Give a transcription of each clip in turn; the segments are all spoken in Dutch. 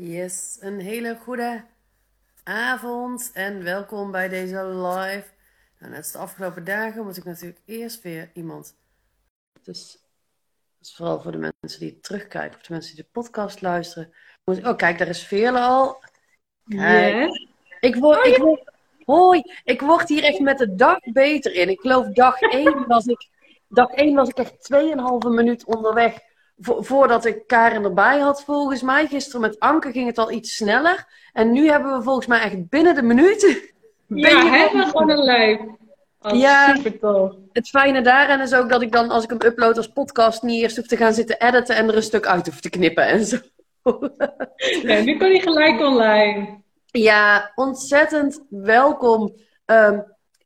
Yes, een hele goede avond en welkom bij deze live. Nou, net als de afgelopen dagen moet ik natuurlijk eerst weer iemand. Dus dat is vooral voor de mensen die terugkijken of de mensen die de podcast luisteren. Moet ik- Oh, kijk, daar is Veerle al. Kijk. Ik word, ik word, hoi, ik word hier echt met de dag beter in. Ik geloof dag 1 was ik, dag 1 was ik echt 2,5 minuut onderweg vo- voordat ik Karen erbij had volgens mij. Gisteren met Anke ging het al iets sneller. En nu hebben we volgens mij echt binnen de minuut. Ja, hebben we gewoon een live. Oh, Ja. super tof. Het fijne daaraan is ook dat ik dan als ik hem upload als podcast niet eerst hoef te gaan zitten editen en er een stuk uit hoef te knippen en zo. Ja, nu kan hij gelijk online. Ja, ontzettend welkom ehm,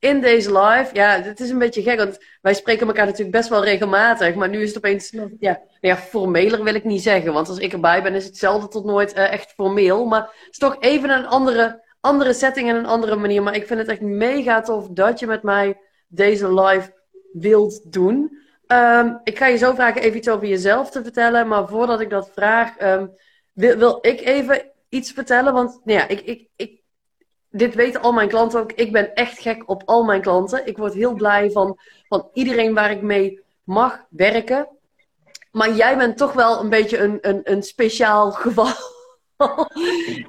in deze live. Ja, het is een beetje gek, want wij spreken elkaar natuurlijk best wel regelmatig. Maar nu is het opeens, ja, nou ja, formeler wil ik niet zeggen. Want als ik erbij ben, is het zelden tot nooit eh, echt formeel. Maar het is toch even een andere, andere setting en een andere manier. Maar ik vind het echt mega tof dat je met mij deze live wilt doen. Ehm, ik ga je zo vragen even iets over jezelf te vertellen. Maar voordat ik dat vraag, ehm, wil, wil ik even iets vertellen. Want nou ja, ik, ik, ik, dit weten al mijn klanten ook. Ik ben echt gek op al mijn klanten. Ik word heel blij van, van iedereen waar ik mee mag werken. Maar jij bent toch wel een beetje een, een, een speciaal geval.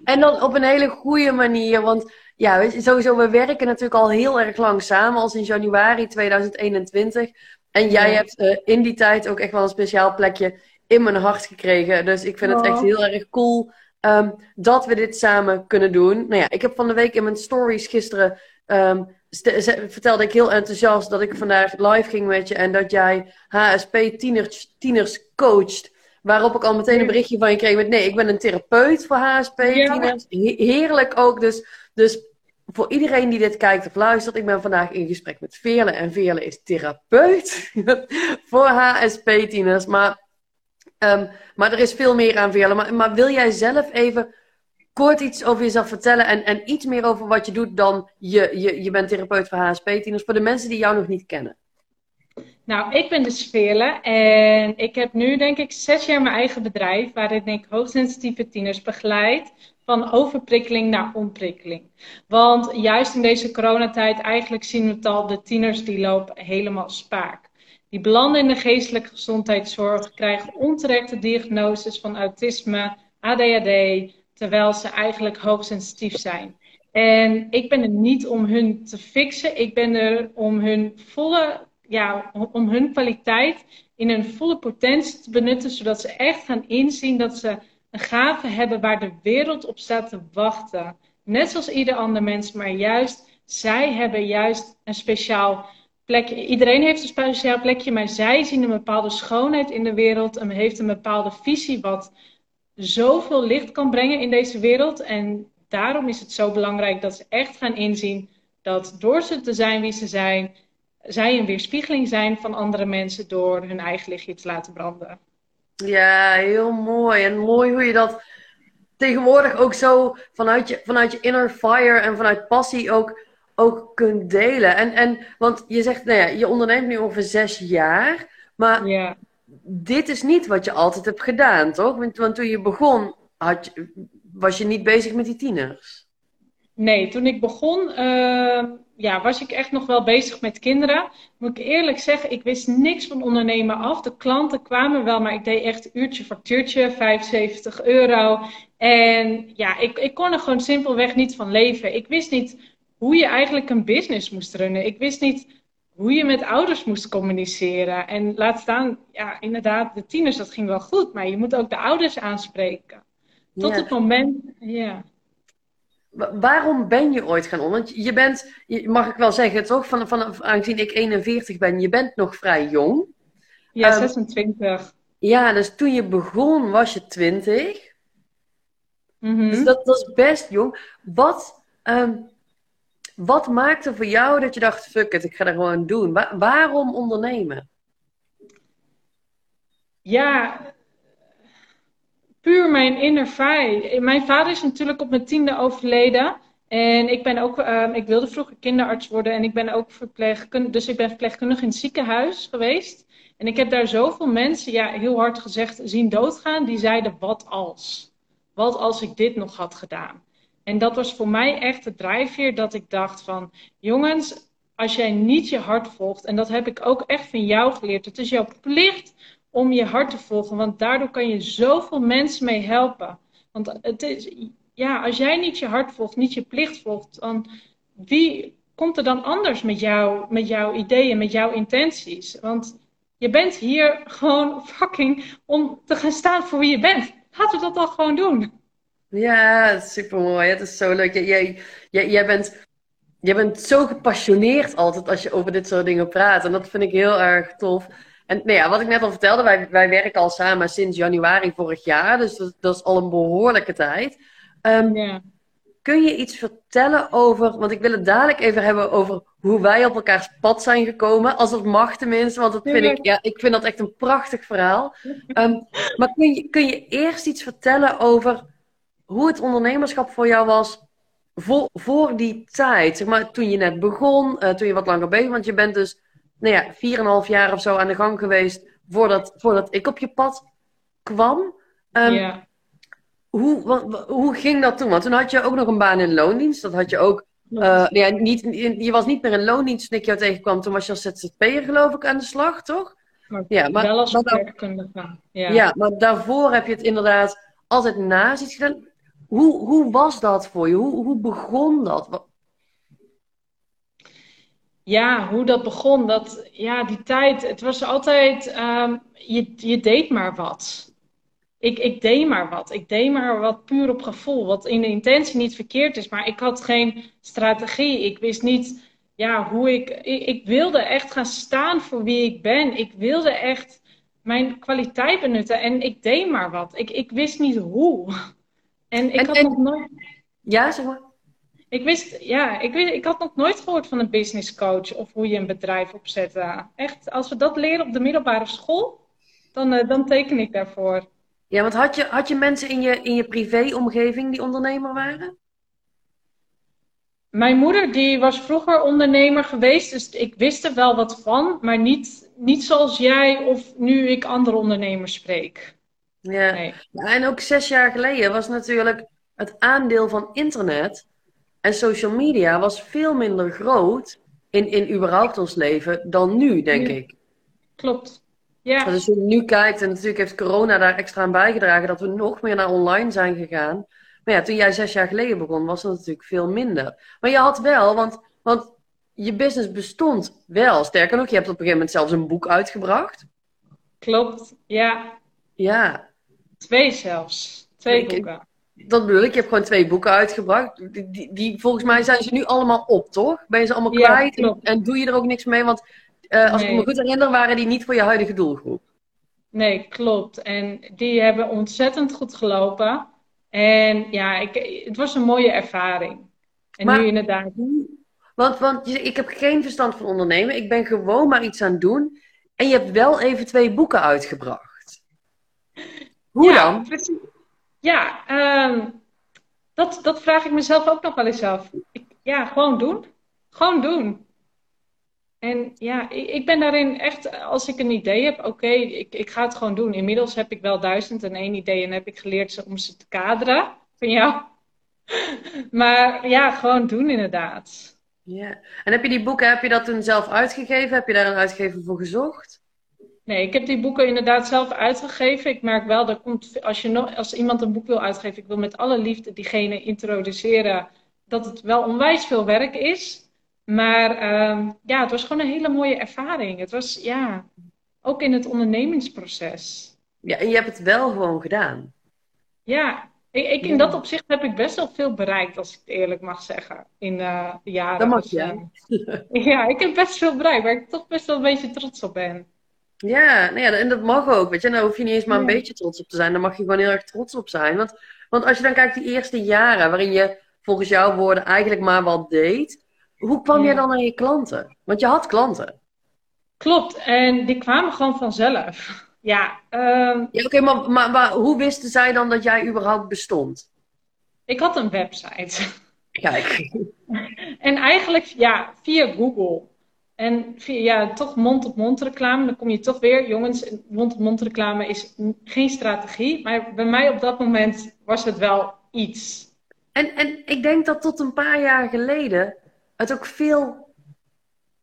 en dan op een hele goede manier. Want ja, weet je, sowieso, we werken natuurlijk al heel erg lang samen. Al sinds januari 2021. En jij Ja. hebt eh, in die tijd ook echt wel een speciaal plekje in mijn hart gekregen. Dus ik vind het Oh. echt heel erg cool ehm, dat we dit samen kunnen doen. Nou ja, ik heb van de week in mijn stories gisteren st- ze- vertelde ik heel enthousiast dat ik vandaag live ging met je en dat jij HSP tieners, tieners coacht. Waarop ik al meteen een berichtje van je kreeg met nee, ik ben een therapeut voor HSP tieners. He- heerlijk ook. Dus, dus voor iedereen die dit kijkt of luistert, ik ben vandaag in gesprek met Veerle en Veerle is therapeut voor HSP tieners. Maar Ehm, maar er is veel meer aan Veerle. Maar, maar wil jij zelf even kort iets over jezelf vertellen en, en iets meer over wat je doet dan je, je, je bent therapeut voor HSP-tieners, voor de mensen die jou nog niet kennen? Nou, ik ben de Sfeerle en ik heb nu denk ik zes jaar mijn eigen bedrijf waarin ik hoogsensitieve tieners begeleid van overprikkeling naar onprikkeling. Want juist in deze coronatijd eigenlijk zien we het al, de tieners die lopen helemaal spaak. Die belanden in de geestelijke gezondheidszorg, krijgen onterechte diagnoses van autisme, ADHD, terwijl ze eigenlijk hoogsensitief zijn. En ik ben er niet om hun te fixen, ik ben er om hun volle, ja, om hun kwaliteit in hun volle potentie te benutten, zodat ze echt gaan inzien dat ze een gave hebben waar de wereld op staat te wachten. Net zoals ieder ander mens, maar juist, zij hebben juist een speciaal Iedereen heeft een speciaal plekje, maar zij zien een bepaalde schoonheid in de wereld en heeft een bepaalde visie wat zoveel licht kan brengen in deze wereld. En daarom is het zo belangrijk dat ze echt gaan inzien dat door ze te zijn wie ze zijn, zij een weerspiegeling zijn van andere mensen door hun eigen lichtje te laten branden. Ja, heel mooi. En mooi hoe je dat tegenwoordig ook zo vanuit je, vanuit je inner fire en vanuit passie ook, ook kunt delen. En, en, want je zegt, nou ja, je onderneemt nu ongeveer zes jaar, maar Ja. dit is niet wat je altijd hebt gedaan, toch? Want, want toen je begon, had je, was je niet bezig met die tieners. Nee, toen ik begon, uh, ja, was ik echt nog wel bezig met kinderen. Moet ik eerlijk zeggen, ik wist niks van ondernemen af. De klanten kwamen wel, maar ik deed echt uurtje factuurtje, 75 euro. En ja, ik, ik kon er gewoon simpelweg niet van leven. Ik wist niet hoe je eigenlijk een business moest runnen. Ik wist niet hoe je met ouders moest communiceren. En laat staan, ja, inderdaad, de tieners, dat ging wel goed. Maar je moet ook de ouders aanspreken. Tot Ja. het moment, ja. Wa- Waarom ben je ooit gaan om? Want je bent, mag ik wel zeggen, toch? Van, van, aangezien ik 41 ben, je bent nog vrij jong. Ja, Ehm, 26. Ja, dus toen je begon was je 20. Mhm. Dus dat, dat is best jong. Wat, ehm, wat maakte voor jou dat je dacht, fuck it, ik ga dat gewoon doen? Wa- waarom ondernemen? Ja, puur mijn inner. Mijn vader is natuurlijk op mijn tiende overleden. En ik ben ook, ehm, ik wilde vroeger kinderarts worden en ik ben ook verpleegkundige, dus ik ben verpleegkundige in het ziekenhuis geweest. En ik heb daar zoveel mensen, ja, heel hard gezegd, zien doodgaan, die zeiden wat als. wat als ik dit nog had gedaan? En dat was voor mij echt de drijfveer dat ik dacht van, jongens, als jij niet je hart volgt, en dat heb ik ook echt van jou geleerd, het is jouw plicht om je hart te volgen, want daardoor kan je zoveel mensen mee helpen. Want het is, ja, als jij niet je hart volgt, niet je plicht volgt, dan wie komt er dan anders met, jou, met jouw ideeën, met jouw intenties? Want je bent hier gewoon fucking om te gaan staan voor wie je bent. Laten we dat dan gewoon doen. Ja, super mooi. Het is zo leuk. Jij, jij, jij, bent, jij bent zo gepassioneerd altijd als je over dit soort dingen praat. En dat vind ik heel erg tof. En nou ja, wat ik net al vertelde, wij, wij werken al samen sinds januari vorig jaar. Dus dat, dat is al een behoorlijke tijd. Um, ja. Kun je iets vertellen over, want ik wil het dadelijk even hebben over hoe wij op elkaars pad zijn gekomen, als het mag tenminste, want dat vind ik, ja, ik vind dat echt een prachtig verhaal. Ehm, maar kun je, kun je eerst iets vertellen over hoe het ondernemerschap voor jou was voor, voor die tijd? Zeg maar, toen je net begon, uh, toen je wat langer bezig want je bent dus, nou ja, 4,5 jaar of zo aan de gang geweest voordat, voordat ik op je pad kwam. Um, ja hoe, wat, hoe ging dat toen? Want toen had je ook nog een baan in loondienst. Dat had je ook. Uh, ja, niet, je was niet meer in loondienst toen ik jou tegenkwam. Toen was je als ZZP'er geloof ik aan de slag, toch? Maar ja, maar, wel als werkkundige. Ja. ja, maar daarvoor heb je het inderdaad altijd naast iets gedaan. Hoe, hoe was dat voor je? Hoe, hoe begon dat? Ja, hoe dat begon. Dat, ja, die tijd. Het was altijd. Um, je, je deed maar wat ik, ik deed maar wat. Ik deed maar wat puur op gevoel. Wat in de intentie niet verkeerd is. Maar ik had geen strategie. Ik wist niet ja, hoe ik, ik. Ik wilde echt gaan staan voor wie ik ben. Ik wilde echt mijn kwaliteit benutten. En ik deed maar wat. Ik, ik wist niet hoe. En ik had nog nooit. Ja, zeg maar. Ik wist, ja, ik, wist, ik had nog nooit gehoord van een business coach of hoe je een bedrijf opzet. Echt, als we dat leren op de middelbare school, dan, uh, dan teken ik daarvoor. Ja, want had je, had je mensen in je, in je privéomgeving die ondernemer waren? Mijn moeder die was vroeger ondernemer geweest, dus ik wist er wel wat van, maar niet, niet zoals jij of nu ik andere ondernemers spreek. Ja. Nee. en ook zes jaar geleden was natuurlijk het aandeel van internet en social media was veel minder groot in, in überhaupt ons leven dan nu, denk ik. Klopt. Ja. als je nu kijkt, en natuurlijk heeft corona daar extra aan bijgedragen dat we nog meer naar online zijn gegaan. Maar ja, toen jij zes jaar geleden begon, was dat natuurlijk veel minder. Maar je had wel, want, want je business bestond wel. Sterker nog, je hebt op een gegeven moment zelfs een boek uitgebracht. Klopt, ja. Ja. Twee zelfs. Twee boeken. Dat bedoel ik, je hebt gewoon twee boeken uitgebracht. Die, die, volgens mij zijn ze nu allemaal op, toch? Ben je ze allemaal kwijt? En, en, doe je er ook niks mee? Want uh, als ik me goed herinner, waren die niet voor je huidige doelgroep. Nee, klopt. En die hebben ontzettend goed gelopen. En ja, ik, het was een mooie ervaring. En maar, nu inderdaad. Want, want ik heb geen verstand van ondernemen. Ik ben gewoon maar iets aan het doen. En je hebt wel even twee boeken uitgebracht. Hoe ja, dan? Precies. Ja, um, dat, dat vraag ik mezelf ook nog wel eens af. Ik, ja, gewoon doen. Gewoon doen. En ja, ik ben daarin echt, als ik een idee heb, oké, ik, ik ga het gewoon doen. Inmiddels heb ik wel duizend en één idee en heb ik geleerd om ze te kaderen van jou. Maar ja, gewoon doen inderdaad. Ja, en heb je die boeken, heb je dat toen zelf uitgegeven? Heb je daar een uitgever voor gezocht? Nee, ik heb die boeken inderdaad zelf uitgegeven. Ik merk wel, dat komt, als, je nog, als iemand een boek wil uitgeven, ik wil met alle liefde diegene introduceren, dat het wel onwijs veel werk is. Maar uh, ja, het was gewoon een hele mooie ervaring. Het was, ja, ook in het ondernemingsproces. Ja, en je hebt het wel gewoon gedaan. Ja, ik, ik in dat opzicht heb ik best wel veel bereikt, als ik het eerlijk mag zeggen, in uh, de jaren. Dat mag je. Ja, ik heb best veel bereikt, waar ik toch best wel een beetje trots op ben. Ja, nou ja, en dat mag ook, weet je. Daar hoef je niet eens maar een beetje trots op te zijn. Daar mag je gewoon heel erg trots op zijn. Want, want als je dan kijkt die eerste jaren, waarin je volgens jouw woorden eigenlijk maar wat deed hoe kwam je dan aan je klanten? Want je had klanten. Klopt, en die kwamen gewoon vanzelf. Ja, um... ja oké, maar, maar, maar, hoe wisten zij dan dat jij überhaupt bestond? Ik had een website. Kijk. en eigenlijk, ja, via Google. En via, ja, toch mond-op-mond reclame. Dan kom je toch weer, jongens, mond-op-mond reclame is geen strategie. Maar bij mij op dat moment was het wel iets. En, en ik denk dat tot een paar jaar geleden het ook veel,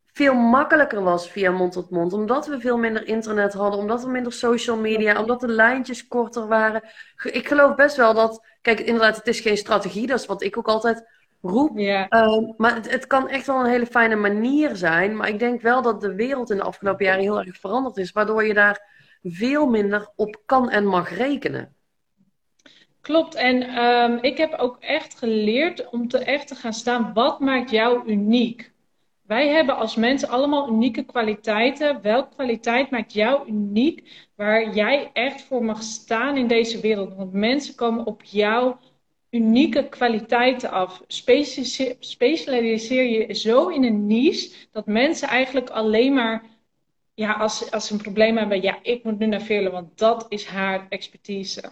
veel makkelijker was via mond-tot-mond. Omdat we veel minder internet hadden, omdat er minder social media, omdat de lijntjes korter waren. Ik geloof best wel dat, kijk, inderdaad, het is geen strategie. Dat is wat ik ook altijd roep. Ja. Ehm, maar het, het, kan echt wel een hele fijne manier zijn. Maar ik denk wel dat de wereld in de afgelopen jaren heel erg veranderd is. Waardoor je daar veel minder op kan en mag rekenen. Klopt. En ehm, ik heb ook echt geleerd om te echt te gaan staan. Wat maakt jou uniek? Wij hebben als mensen allemaal unieke kwaliteiten. Welke kwaliteit maakt jou uniek? Waar jij echt voor mag staan in deze wereld. Want mensen komen op jou unieke kwaliteiten af. Specialiseer je zo in een niche dat mensen eigenlijk alleen maar, ja, als, als ze een probleem hebben, ja, ik moet nu naar Veerle, want dat is haar expertise.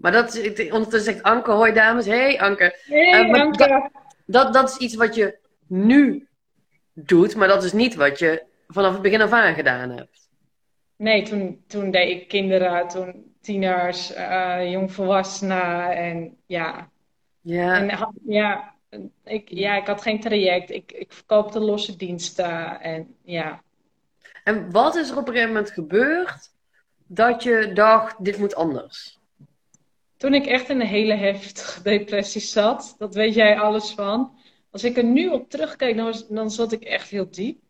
Maar dat is, ondertussen zegt Anke, hoi dames, hey Anke. Hey uh, Anke. Dat, dat, dat is iets wat je nu doet, maar dat is niet wat je vanaf het begin af aan gedaan hebt. Nee, toen, toen deed ik kinderen, toen tieners, uh, jongvolwassenen en ja, ja. En ja, ik, ja, ik had geen traject. Ik, ik verkoopte losse diensten. En, ja. en wat is er op een gegeven moment gebeurd dat je dacht, dit moet anders? Toen ik echt in een hele heftige depressie zat, dat weet jij alles van. Als ik er nu op terugkijk, dan, dan zat ik echt heel diep.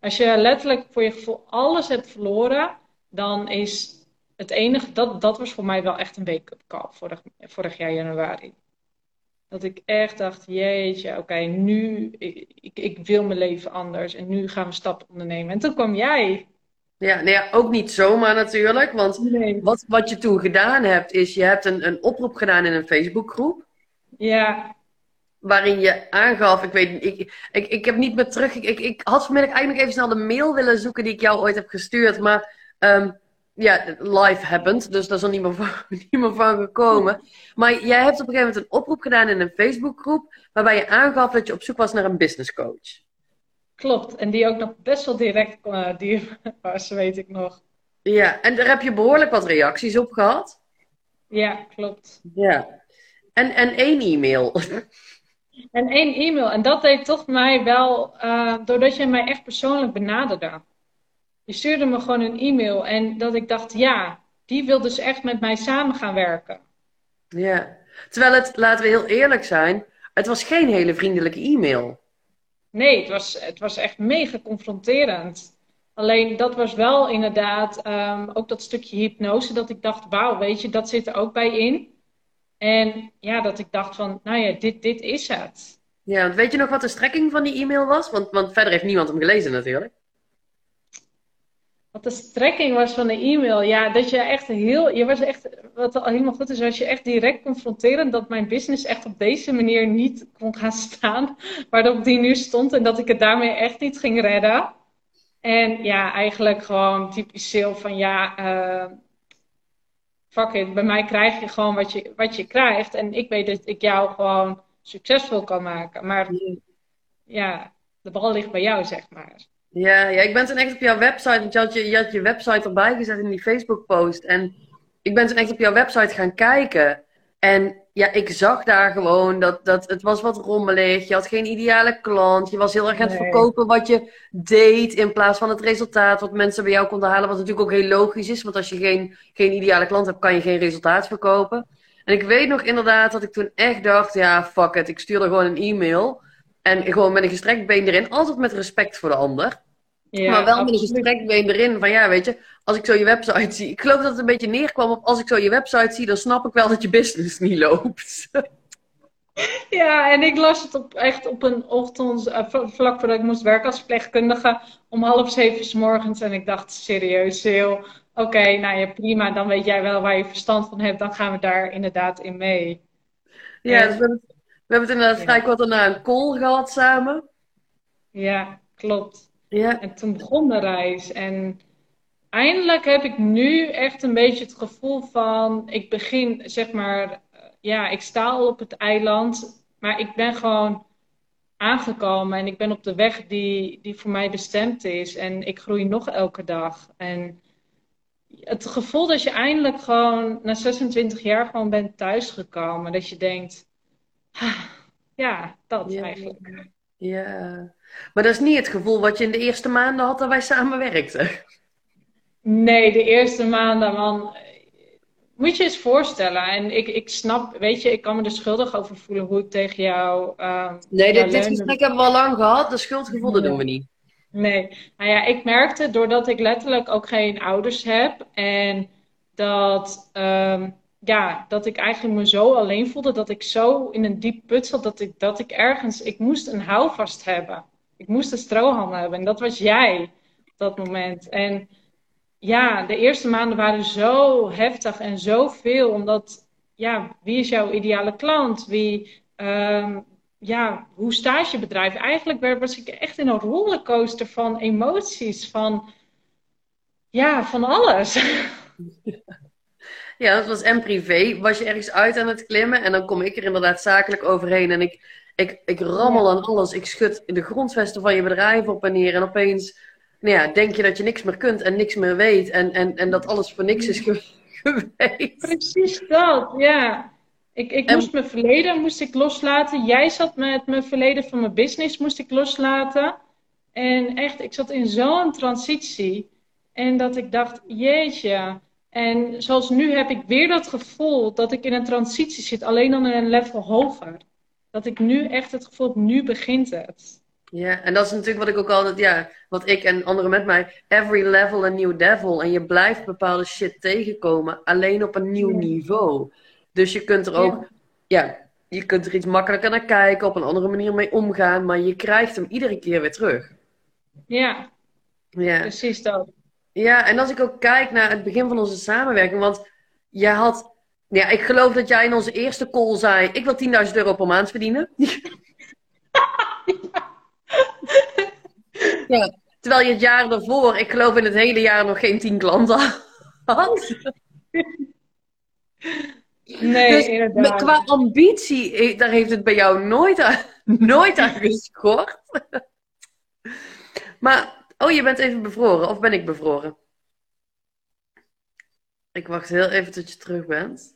Als je letterlijk voor je gevoel alles hebt verloren, dan is het enige, dat, dat was voor mij wel echt een wake-up call vorig, vorig jaar januari. Dat ik echt dacht, jeetje, oké, nu, ik, ik, ik, wil mijn leven anders en nu gaan we stappen ondernemen. En toen kwam jij. Ja, nou ja ook niet zomaar natuurlijk, want nee. wat, wat je toen gedaan hebt, is je hebt een, een oproep gedaan in een Facebookgroep. Ja. Waarin je aangaf, ik weet ik, ik, ik heb niet meer terug, ik, ik, ik had vanmiddag eigenlijk even snel de mail willen zoeken die ik jou ooit heb gestuurd, maar um, ja, live happened. Dus daar is er niet meer, van, niet meer van gekomen. Maar jij hebt op een gegeven moment een oproep gedaan in een Facebookgroep. Waarbij je aangaf dat je op zoek was naar een business coach. Klopt. En die ook nog best wel direct uh, die was, weet ik nog. Ja, en daar heb je behoorlijk wat reacties op gehad. Ja, klopt. Ja. En, en één e-mail. En één e-mail. En dat deed toch mij wel, uh, doordat je mij echt persoonlijk benaderde. Je stuurde me gewoon een e-mail en dat ik dacht, ja, die wil dus echt met mij samen gaan werken. Ja, terwijl het, laten we heel eerlijk zijn, het was geen hele vriendelijke e-mail. Nee, het was, het was echt mega confronterend. Alleen dat was wel inderdaad um, ook dat stukje hypnose dat ik dacht, wauw, weet je, dat zit er ook bij in. En ja, dat ik dacht van, nou ja, dit, dit is het. Ja, want weet je nog wat de strekking van die e-mail was? Want, want verder heeft niemand hem gelezen natuurlijk. Wat de strekking was van de e-mail, ja, dat je echt heel, je was echt, wat al helemaal goed is, was je echt direct confronterend dat mijn business echt op deze manier niet kon gaan staan, waarop die nu stond en dat ik het daarmee echt niet ging redden. En ja, eigenlijk gewoon typisch sale van ja, uh, fuck it, bij mij krijg je gewoon wat je, wat je krijgt en ik weet dat ik jou gewoon succesvol kan maken. Maar ja, de bal ligt bij jou, zeg maar. Ja, ja, ik ben toen echt op jouw website, want je had je, je had je website erbij gezet in die Facebook-post. En ik ben toen echt op jouw website gaan kijken. En ja, ik zag daar gewoon dat, dat het was wat rommelig. Je had geen ideale klant. Je was heel erg aan het verkopen wat je deed in plaats van het resultaat wat mensen bij jou konden halen. Wat natuurlijk ook heel logisch is, want als je geen, geen ideale klant hebt, kan je geen resultaat verkopen. En ik weet nog inderdaad dat ik toen echt dacht, ja, fuck it, ik stuurde gewoon een e-mail. En gewoon met een gestrekt been erin, altijd met respect voor de ander. Ja, maar wel met een gestrekt been erin van ja, weet je, als ik zo je website zie. Ik geloof dat het een beetje neerkwam op als ik zo je website zie, dan snap ik wel dat je business niet loopt. Ja, en ik las het op, echt op een ochtend, uh, vlak voordat ik moest werken als verpleegkundige, om half zeven s morgens. En ik dacht, serieus, heel, oké, nou ja, prima, dan weet jij wel waar je verstand van hebt, dan gaan we daar inderdaad in mee. Ja, dus we, hebben, we hebben het inderdaad ja. vrij kort daarna een call gehad samen. Ja, klopt. Ja. En toen begon de reis. En eindelijk heb ik nu echt een beetje het gevoel van, ik begin, zeg maar, ja, ik sta al op het eiland, maar ik ben gewoon aangekomen en ik ben op de weg die, die voor mij bestemd is. En ik groei nog elke dag. En het gevoel dat je eindelijk gewoon na 26 jaar gewoon bent thuisgekomen. Dat je denkt, ah, ja, dat Ja, eigenlijk. ja. Maar dat is niet het gevoel wat je in de eerste maanden had dat wij samen werkten. Nee, de eerste maanden, man. Moet je eens voorstellen. En ik, ik snap, weet je, ik kan me er schuldig over voelen hoe ik tegen jou, uh, Nee, dit, gesprek hebben we al lang gehad. De schuldgevoel, dat doen we niet. Nee, nou ja, ik merkte doordat ik letterlijk ook geen ouders heb en dat, ehm, ja, dat ik eigenlijk me zo alleen voelde, dat ik zo in een diep put zat, dat ik, dat ik ergens, ik moest een houvast hebben. Ik moest een strohalm hebben en dat was jij op dat moment. En ja, de eerste maanden waren zo heftig en zoveel, omdat, ja, wie is jouw ideale klant? Wie, ehm, ja, hoe staat je bedrijf? Eigenlijk was ik echt in een rollercoaster van emoties, van, ja, van alles. Ja, dat was en privé. Was je ergens uit aan het klimmen en dan kom ik er inderdaad zakelijk overheen en ik, ik, ik rammel aan alles. Ik schud de grondvesten van je bedrijf op en neer en opeens nou ja, denk je dat je niks meer kunt en niks meer weet en, en, en dat alles voor niks is ge- geweest. Precies dat, ja. Ik, ik En- moest mijn verleden moest ik loslaten. Jij zat met mijn verleden van mijn business moest ik loslaten. En echt, ik zat in zo'n transitie. En dat ik dacht, jeetje. En zoals nu heb ik weer dat gevoel dat ik in een transitie zit, alleen dan in een level hoger. Dat ik nu echt het gevoel heb, nu begint het. Ja, en dat is natuurlijk wat ik ook altijd, ja, wat ik en anderen met mij, every level a new devil. En je blijft bepaalde shit tegenkomen, alleen op een nieuw Ja. niveau. Dus je kunt er ook, ja, je kunt er iets makkelijker naar kijken, op een andere manier mee omgaan, maar je krijgt hem iedere keer weer terug. Ja, Ja. precies dat. Ja, en als ik ook kijk naar het begin van onze samenwerking, want jij had, ja, ik geloof dat jij in onze eerste call zei, ik wil 10.000 euro per maand verdienen. Ja, terwijl je het jaar daarvoor, ik geloof in het hele jaar nog geen 10 klanten had. Nee, Dus inderdaad. qua ambitie, eh, daar heeft het bij jou nooit aan, nooit aan geschort. Maar, oh, je bent even bevroren, of ben ik bevroren? Ik wacht heel even tot je terug bent.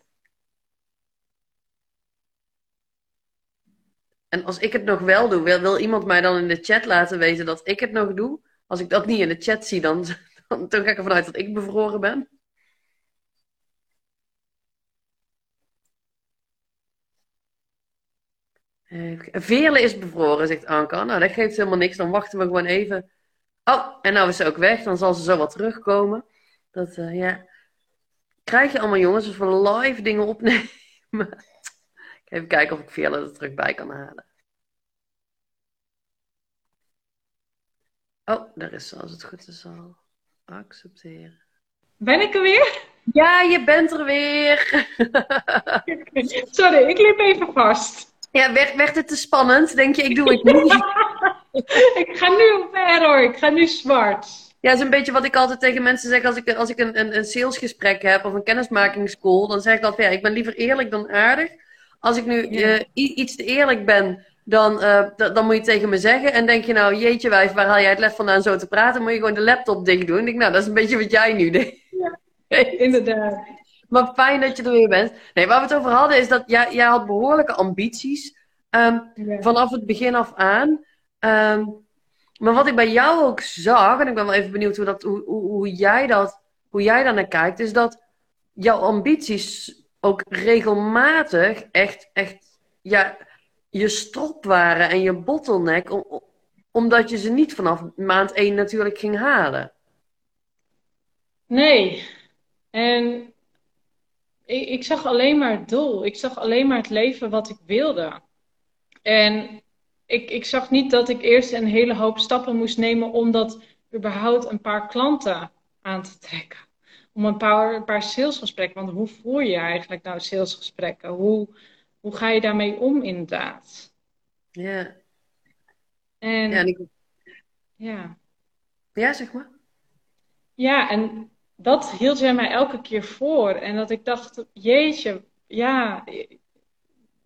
En als ik het nog wel doe, wil, wil iemand mij dan in de chat laten weten dat ik het nog doe? Als ik dat niet in de chat zie, dan, dan, dan ga ik ervan uit dat ik bevroren ben. Kijken. Veerle is bevroren, zegt Anka. Nou, dat geeft helemaal niks. Dan wachten we gewoon even. Oh, en nou is ze ook weg. Dan zal ze zo wel terugkomen. Dat, eh, ja. Krijg je allemaal jongens als we live dingen opnemen. Even kijken of ik Veerle er terug bij kan halen. Oh, daar is ze als het goed is al. Accepteren. Ben ik er weer? Ja, je bent er weer. Sorry, ik liep even vast. Ja, werd, werd het te spannend? Denk je, ik doe het niet? ik ga nu op error, ik ga nu zwart. Ja, dat is een beetje wat ik altijd tegen mensen zeg als ik, als ik een, een, een salesgesprek heb of een kennismakingscall. Dan zeg ik altijd, ja, ik ben liever eerlijk dan aardig. Als ik nu Ja. eh, iets te eerlijk ben, dan, eh, dan moet je het tegen me zeggen. En denk je nou, jeetje wijf, waar haal jij het lef vandaan zo te praten? Moet je gewoon de laptop dicht doen. Ik denk, nou, dat is een beetje wat jij nu deed. Inderdaad. Maar fijn dat je er weer bent. Nee, waar we het over hadden is dat jij, jij had behoorlijke ambities. Ja. vanaf het begin af aan. Ehm, maar wat ik bij jou ook zag, en ik ben wel even benieuwd hoe, dat, hoe, hoe, hoe jij dat, hoe jij daar naar kijkt, is dat jouw ambities ook regelmatig echt, echt ja, je strop waren en je bottleneck, om- om- omdat je ze niet vanaf maand 1 natuurlijk ging halen. Nee. En ik, ik zag alleen maar het doel. Ik zag alleen maar het leven wat ik wilde. En ik, ik zag niet dat ik eerst een hele hoop stappen moest nemen om dat überhaupt een paar klanten aan te trekken. Om een paar, een paar salesgesprekken. Want hoe voer je eigenlijk nou salesgesprekken? Hoe, hoe ga je daarmee om inderdaad? Ja, En ja, en ik, ja. ja zeg maar. Ja, en dat hield jij mij elke keer voor. En dat ik dacht, jeetje, ja,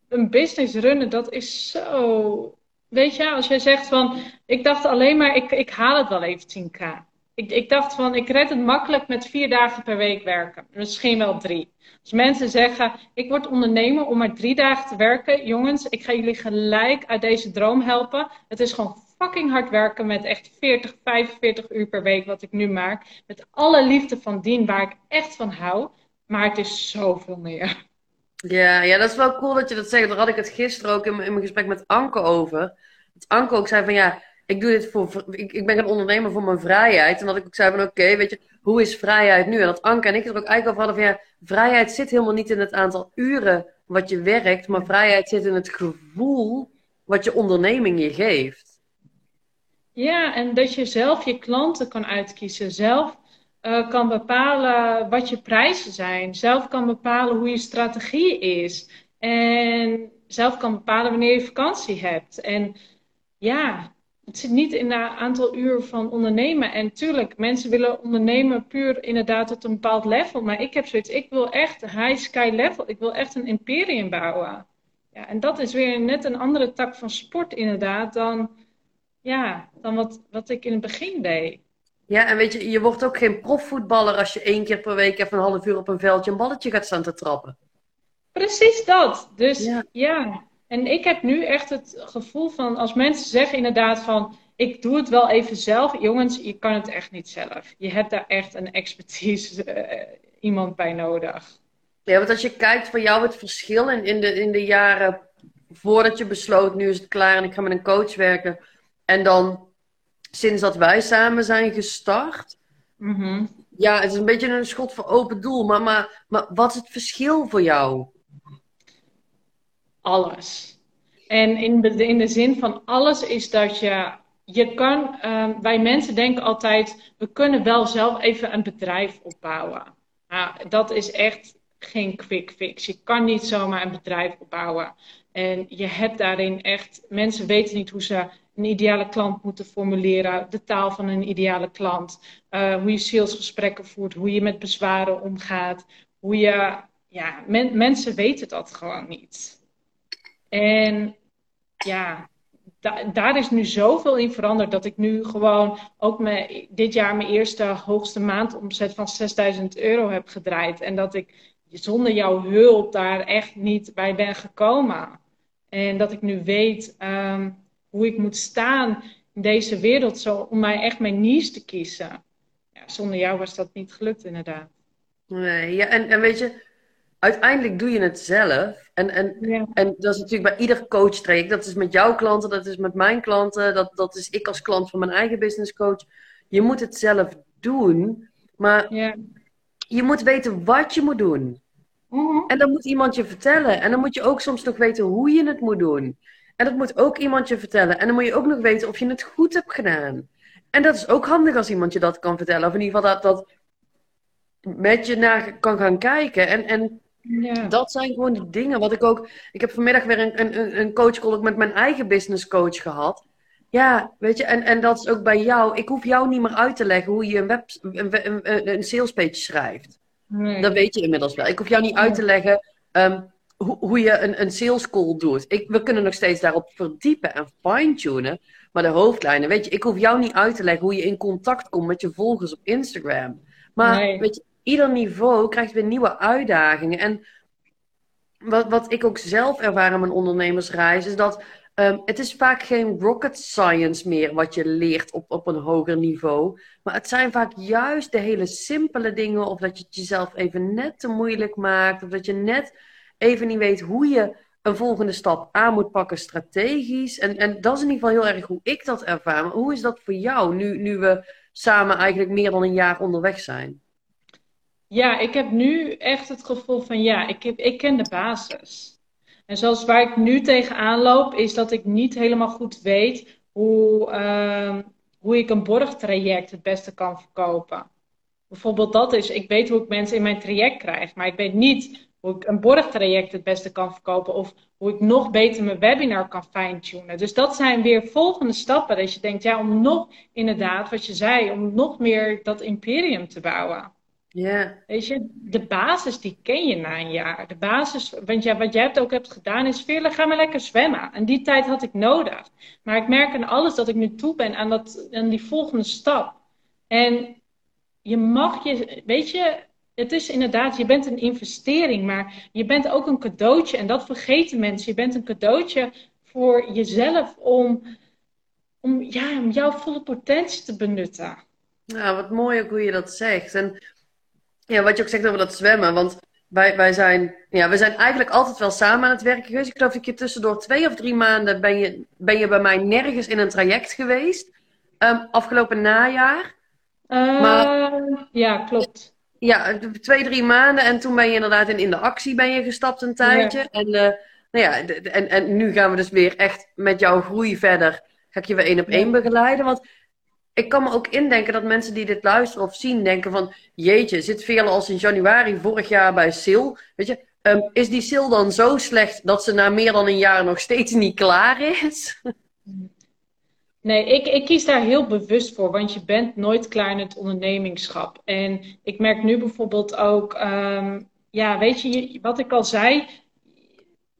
een business runnen, dat is zo weet je, als jij zegt van, ik dacht alleen maar, ik, ik haal het wel even 10k. Ik, ik dacht van, ik red het makkelijk met vier dagen per week werken. Misschien wel drie. Als mensen zeggen, ik word ondernemer om maar drie dagen te werken. Jongens, ik ga jullie gelijk uit deze droom helpen. Het is gewoon fucking hard werken met echt 40, 45 uur per week wat ik nu maak. Met alle liefde van dien waar ik echt van hou. Maar het is zoveel meer. Ja, ja, dat is wel cool dat je dat zegt. Daar had ik het gisteren ook in, in mijn gesprek met Anke over. Dat Anke ook zei van ja, ik doe dit voor, ik, ik ben een ondernemer voor mijn vrijheid. En dat ik ook zei van oké, weet je, hoe is vrijheid nu? En dat Anke en ik er ook eigenlijk over hadden van ja, vrijheid zit helemaal niet in het aantal uren wat je werkt, maar vrijheid zit in het gevoel wat je onderneming je geeft. Ja, en dat je zelf je klanten kan uitkiezen, zelf uh, kan bepalen wat je prijzen zijn, zelf kan bepalen hoe je strategie is en zelf kan bepalen wanneer je vakantie hebt. En ja, het zit niet in het aantal uur van ondernemen. En tuurlijk, mensen willen ondernemen puur inderdaad tot een bepaald level. Maar ik heb zoiets, ik wil echt high sky level. Ik wil echt een imperium bouwen. Ja, en dat is weer net een andere tak van sport inderdaad dan, ja, dan wat, wat ik in het begin deed. Ja, en weet je, je wordt ook geen profvoetballer als je één keer per week even een half uur op een veldje een balletje gaat staan te trappen. Precies dat. Dus ja. En ik heb nu echt het gevoel van, als mensen zeggen inderdaad van, ik doe het wel even zelf. Jongens, je kan het echt niet zelf. Je hebt daar echt een expertise uh, iemand bij nodig. Ja, want als je kijkt voor jou het verschil in, in, de, in de jaren voordat je besloot, nu is het klaar en ik ga met een coach werken. En dan sinds dat wij samen zijn gestart. Mhm. Ja, het is een beetje een schot voor open doel. Maar, maar, maar wat is het verschil voor jou? Alles. En in de, in de zin van alles is dat je, je kan, uh, wij mensen denken altijd, we kunnen wel zelf even een bedrijf opbouwen. Nou, dat is echt geen quick fix. Je kan niet zomaar een bedrijf opbouwen. En je hebt daarin echt, mensen weten niet hoe ze een ideale klant moeten formuleren, de taal van een ideale klant, uh, hoe je salesgesprekken voert, hoe je met bezwaren omgaat, hoe je, ja, mensen weten dat gewoon niet. En ja, daar is nu zoveel in veranderd dat ik nu gewoon ook me, dit jaar mijn eerste hoogste maandomzet van 6000 euro heb gedraaid. En dat ik zonder jouw hulp daar echt niet bij ben gekomen. En dat ik nu weet ehm, hoe ik moet staan in deze wereld zo, om mij echt mijn niche te kiezen. Ja, zonder jou was dat niet gelukt, inderdaad. Nee, ja, en, en weet je, uiteindelijk doe je het zelf. En, en, en dat is natuurlijk bij ieder coach traject. Dat is met jouw klanten, dat is met mijn klanten, dat, dat is ik als klant van mijn eigen business coach. Je moet het zelf doen, maar ja. je moet weten wat je moet doen. Mhm. En dan moet iemand je vertellen. En dan moet je ook soms nog weten hoe je het moet doen. En dat moet ook iemand je vertellen. En dan moet je ook nog weten of je het goed hebt gedaan. En dat is ook handig als iemand je dat kan vertellen. Of in ieder geval dat, dat met je naar kan gaan kijken. En, en ja. Dat zijn gewoon die dingen. Wat ik ook. Ik heb vanmiddag weer een, een, een coach call met mijn eigen business coach gehad. Ja, weet je, en, en dat is ook bij jou. Ik hoef jou niet meer uit te leggen hoe je een, web, een, een, een salespage schrijft. Nee. Dat weet je inmiddels wel. Ik hoef jou niet uit te leggen ehm, hoe, hoe je een, een sales call doet. Ik, we kunnen nog steeds daarop verdiepen en fine-tunen. Maar de hoofdlijnen, weet je, ik hoef jou niet uit te leggen hoe je in contact komt met je volgers op Instagram. Maar Nee. weet je, ieder niveau krijgt weer nieuwe uitdagingen. En wat, wat ik ook zelf ervaar in mijn ondernemersreis, is dat ehm, het is vaak geen rocket science meer wat je leert op, op een hoger niveau. Maar het zijn vaak juist de hele simpele dingen, of dat je het jezelf even net te moeilijk maakt, of dat je net even niet weet hoe je een volgende stap aan moet pakken strategisch. En, en dat is in ieder geval heel erg hoe ik dat ervaar. Maar hoe is dat voor jou, nu, nu we samen eigenlijk meer dan een jaar onderweg zijn? Ja, ik heb nu echt het gevoel van ja, ik, heb, ik ken de basis. En zoals waar ik nu tegenaan loop, is dat ik niet helemaal goed weet hoe, ehm, hoe ik een borgtraject het beste kan verkopen. Bijvoorbeeld dat is, ik weet hoe ik mensen in mijn traject krijg, maar ik weet niet hoe ik een borgtraject het beste kan verkopen of hoe ik nog beter mijn webinar kan fine-tunen. Dus dat zijn weer volgende stappen. Dat je denkt, ja, om nog inderdaad, wat je zei, om nog meer dat imperium te bouwen. Ja. Weet je, de basis die ken je na een jaar. De basis, want ja, wat jij ook hebt gedaan is, Veerle, ga maar lekker zwemmen. En die tijd had ik nodig. Maar ik merk aan alles dat ik nu toe ben aan, dat, aan die volgende stap. En je mag je, weet je, het is inderdaad, je bent een investering, maar je bent ook een cadeautje. En dat vergeten mensen. Je bent een cadeautje voor jezelf om, om, ja, om jouw volle potentie te benutten. Ja, wat mooi ook hoe je dat zegt. En ja, wat je ook zegt over dat zwemmen. Want wij, wij, zijn, ja, we zijn eigenlijk altijd wel samen aan het werken geweest. Ik geloof dat je tussendoor twee of drie maanden ben je, ben je bij mij nergens in een traject geweest. Um, afgelopen najaar. Uh, maar, ja, klopt. Ja, twee, drie maanden. En toen ben je inderdaad in, in de actie ben je gestapt een tijdje. Ja. En, uh, nou ja, en, en nu gaan we dus weer echt met jouw groei verder. Ga ik je weer één op één begeleiden. Want ik kan me ook indenken dat mensen die dit luisteren of zien denken van... Jeetje, zit Veerle als in januari vorig jaar bij Sil? Weet je, um, is die Sil dan zo slecht dat ze na meer dan een jaar nog steeds niet klaar is? Nee, ik, ik kies daar heel bewust voor, want je bent nooit klaar in het ondernemingschap. En ik merk nu bijvoorbeeld ook, um, ja, weet je, wat ik al zei,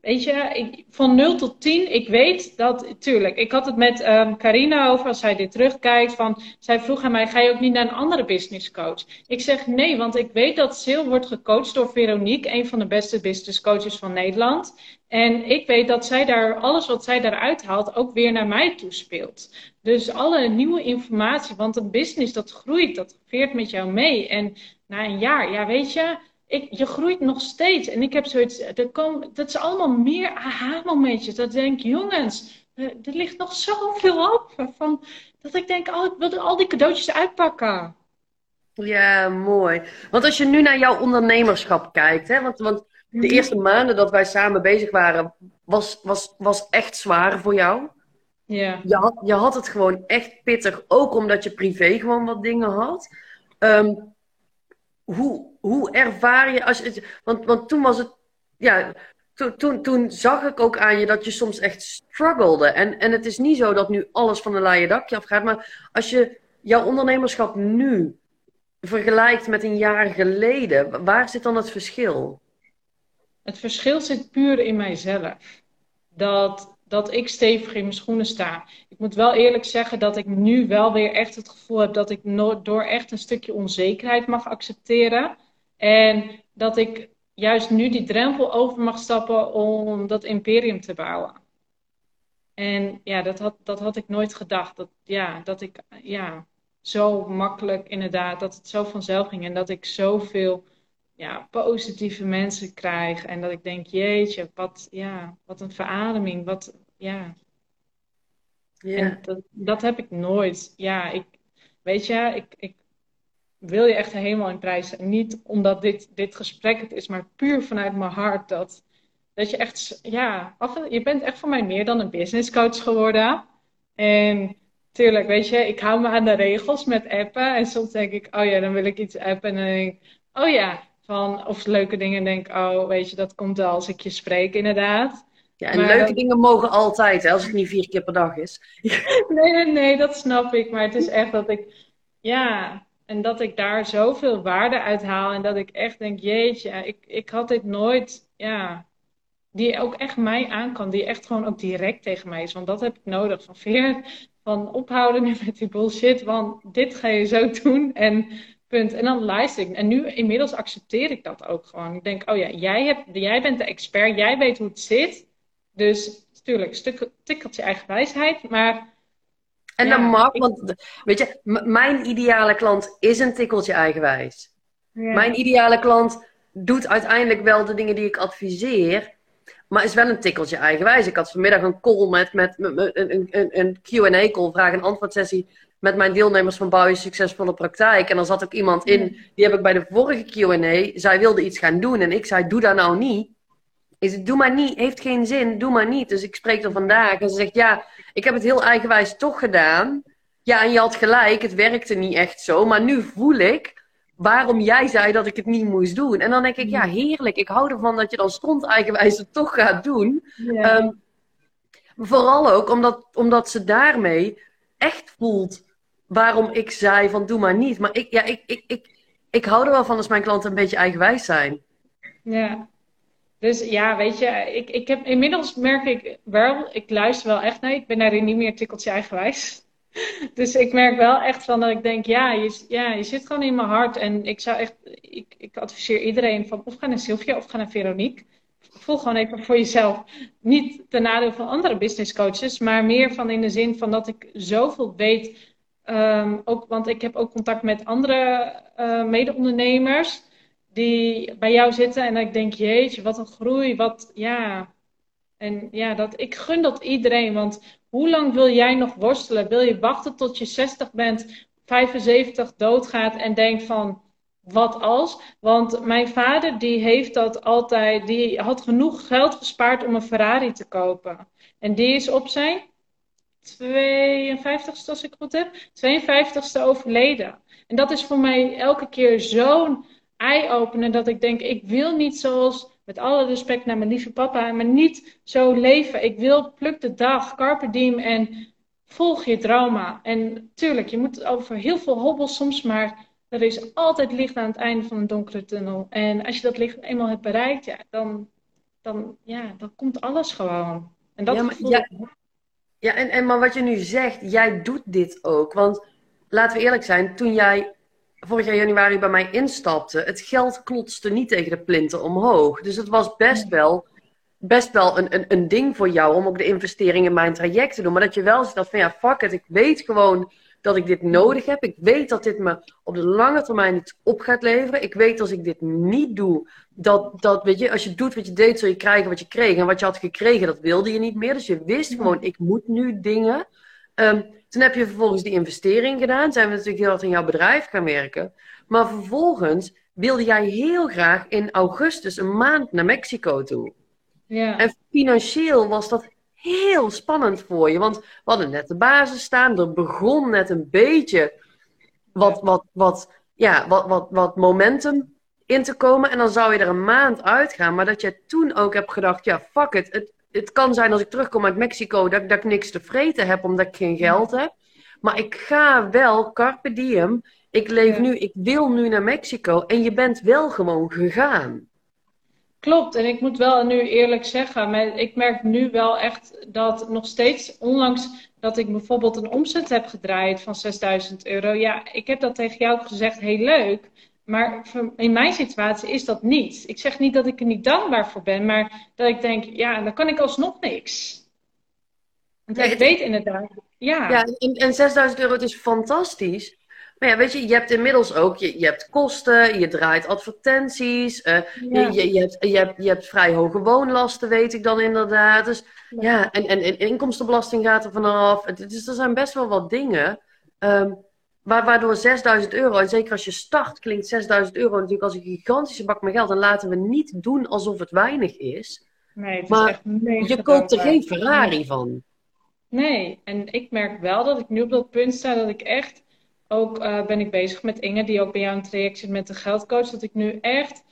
Weet je, ik, van 0 tot 10, ik weet dat, tuurlijk, ik had het met um, Carina over, als zij dit terugkijkt, van, zij vroeg aan mij, ga je ook niet naar een andere business coach? Ik zeg nee, want ik weet dat Sil wordt gecoacht door Veronique, een van de beste business coaches van Nederland. En ik weet dat zij daar, alles wat zij daaruit haalt, ook weer naar mij toespeelt. Dus alle nieuwe informatie, want een business dat groeit, dat veert met jou mee. En na een jaar, ja weet je, ik, je groeit nog steeds. En ik heb zoiets, er komen, dat is allemaal meer aha-momentjes. Dat ik denk, jongens, er, er, ligt nog zoveel op. Van, dat ik denk, oh, ik wil al die cadeautjes uitpakken. Ja, mooi. Want als je nu naar jouw ondernemerschap kijkt, hè, want, want de Mhm. eerste maanden dat wij samen bezig waren, was, was, was echt zwaar voor jou. Ja. Je had, je had het gewoon echt pittig, ook omdat je privé gewoon wat dingen had. Ehm, hoe, hoe ervaar je, als je, want, want toen was het, ja, toen, toen, toen zag ik ook aan je dat je soms echt struggelde. En, en het is niet zo dat nu alles van een laaie dakje afgaat, maar als je jouw ondernemerschap nu vergelijkt met een jaar geleden, waar zit dan het verschil? Het verschil zit puur in mijzelf. Dat, dat ik stevig in mijn schoenen sta. Ik moet wel eerlijk zeggen dat ik nu wel weer echt het gevoel heb dat ik door echt een stukje onzekerheid mag accepteren. En dat ik juist nu die drempel over mag stappen om dat imperium te bouwen. En ja, dat had, dat had ik nooit gedacht. Dat, ja, dat ik ja, zo makkelijk inderdaad, dat het zo vanzelf ging. En dat ik zoveel ja, positieve mensen krijg. En dat ik denk, jeetje, wat, ja, wat een verademing. Wat, ja. Ja. En dat, dat heb ik nooit. Ja, ik, weet je, ik, ik wil je echt helemaal in prijs. Niet omdat dit, dit gesprek het is, maar puur vanuit mijn hart. Dat, dat je echt, ja, af je bent echt voor mij meer dan een business coach geworden. En tuurlijk, weet je, ik hou me aan de regels met appen. En soms denk ik, oh ja, dan wil ik iets appen. En dan denk ik, oh ja, van, of leuke dingen. denk ik, oh, weet je, dat komt wel als ik je spreek, inderdaad. Ja, en Maar leuke dingen mogen altijd, hè, als het niet vier keer per dag is. Nee, nee, nee, dat snap ik. Maar het is echt dat ik, ja, en dat ik daar zoveel waarde uit haal. En dat ik echt denk, jeetje, ik, ik had dit nooit, ja, die ook echt mij aan kan. Die echt gewoon ook direct tegen mij is. Want dat heb ik nodig. Van Veer, van ophouden nu met die bullshit. Want dit ga je zo doen en punt. En dan luister ik. En nu inmiddels accepteer ik dat ook gewoon. Ik denk, oh ja, jij, hebt, jij bent de expert. Jij weet hoe het zit. Dus natuurlijk, stuk, tikkeltje eigen wijsheid. Maar En Ja, dat mag, ik- want weet je, mijn ideale klant is een tikkeltje eigenwijs. ja. Mijn ideale klant doet uiteindelijk wel de dingen die ik adviseer, maar is wel een tikkeltje eigenwijs. Ik had vanmiddag een call met, met, met- met- een, een, een Q&A call, vraag- en antwoord sessie met mijn deelnemers van Bouw je Succesvolle Praktijk. En er zat ook iemand in, die heb ik bij de vorige Q&A, zij wilde iets gaan doen en ik zei, doe dat nou niet. Doe maar niet, heeft geen zin, doe maar niet. Dus ik spreek er vandaag en ze zegt, ja, ik heb het heel eigenwijs toch gedaan. Ja, en je had gelijk, het werkte niet echt zo, maar nu voel ik waarom jij zei dat ik het niet moest doen. En dan denk ik, ja, heerlijk, ik hou ervan dat je dan stond eigenwijs het toch gaat doen. Ja. Ehm, vooral ook omdat, omdat ze daarmee echt voelt waarom ik zei van doe maar niet. Maar ik, ja, ik, ik, ik, ik hou er wel van als mijn klanten een beetje eigenwijs zijn. Ja. Dus ja, weet je, ik, ik heb inmiddels merk ik wel, ik luister wel echt naar Ik ben daarin niet meer tikkeltje eigenwijs. Dus ik merk wel echt van dat ik denk, ja je, ja, je zit gewoon in mijn hart. En ik zou echt, ik, ik adviseer iedereen van of ga naar Sylvia of ga naar Veronique. Voel gewoon even voor jezelf. Niet ten nadeel van andere business coaches, maar meer van in de zin van dat ik zoveel weet. Um, ook, want ik heb ook contact met andere uh, mede-ondernemers die bij jou zitten. En ik denk, jeetje, wat een groei. Wat, ja. En ja, dat, ik gun dat iedereen. Want hoe lang wil jij nog worstelen? Wil je wachten tot je 60 bent, 75 doodgaat en denkt van wat als? Want mijn vader die heeft dat altijd, die had genoeg geld gespaard om een Ferrari te kopen. En die is op zijn 52ste, als ik goed heb, 52ste overleden. En dat is voor mij elke keer zo'n eye-opener dat ik denk, ik wil niet zoals, met alle respect naar mijn lieve papa, maar niet zo leven. Ik wil pluk de dag, carpe diem en volg je trauma. En tuurlijk, je moet over heel veel hobbels soms, maar er is altijd licht aan het einde van een donkere tunnel. En als je dat licht eenmaal hebt bereikt, ja, dan, dan, ja, dan komt alles gewoon. En dat ja, maar, ja, ja en, en maar wat je nu zegt, jij doet dit ook. Want laten we eerlijk zijn, toen jij vorig jaar januari bij mij instapte, het geld klotste niet tegen de plinten omhoog. Dus het was best wel, best wel een, een, een ding voor jou om ook de investering in mijn traject te doen. Maar dat je wel zegt van ja, fuck it, ik weet gewoon dat ik dit nodig heb. Ik weet dat dit me op de lange termijn iets op gaat leveren. Ik weet als ik dit niet doe, dat, dat weet je, als je doet wat je deed, zul je krijgen wat je kreeg. En wat je had gekregen, dat wilde je niet meer. Dus je wist gewoon, ik moet nu dingen. Um, toen heb je vervolgens die investering gedaan. Zijn we natuurlijk heel hard in jouw bedrijf gaan werken. Maar vervolgens wilde jij heel graag in augustus een maand naar Mexico toe. Ja. En financieel was dat heel spannend voor je. Want we hadden net de basis staan. Er begon net een beetje wat, wat, wat, ja, wat, wat, wat momentum in te komen. En dan zou je er een maand uitgaan. Maar dat je toen ook hebt gedacht, ja, fuck it. Het, het kan zijn als ik terugkom uit Mexico dat, dat ik niks te vreten heb omdat ik geen geld heb. Maar ik ga wel, carpe diem. Ik leef nu, ik wil nu naar Mexico. En je bent wel gewoon gegaan. Klopt, en ik moet wel nu eerlijk zeggen, ik merk nu wel echt dat nog steeds, ondanks dat ik bijvoorbeeld een omzet heb gedraaid van 6000 euro, ja, ik heb dat tegen jou gezegd, heel leuk, maar in mijn situatie is dat niet. Ik zeg niet dat ik er niet dankbaar voor ben, maar dat ik denk, ja, dan kan ik alsnog niks. Want ja, ik weet inderdaad, ja. Ja, en, en 6000 euro, het is fantastisch. Maar ja, weet je, je hebt inmiddels ook, je, je hebt kosten, je draait advertenties, uh, je, je, hebt, je, hebt, je hebt vrij hoge woonlasten, weet ik dan inderdaad. Dus ja, en, en, en inkomstenbelasting gaat er vanaf. Dus er zijn best wel wat dingen. Um, waardoor 6000 euro, en zeker als je start, klinkt 6000 euro natuurlijk als een gigantische bak met geld. En laten we niet doen alsof het weinig is. Nee, het maar is echt je koopt er geen Ferrari van. Nee, en ik merk wel dat ik nu op dat punt sta dat ik echt ook uh, ben ik bezig met Inge, die ook bij jou een traject zit met de geldcoach. Dat ik nu echt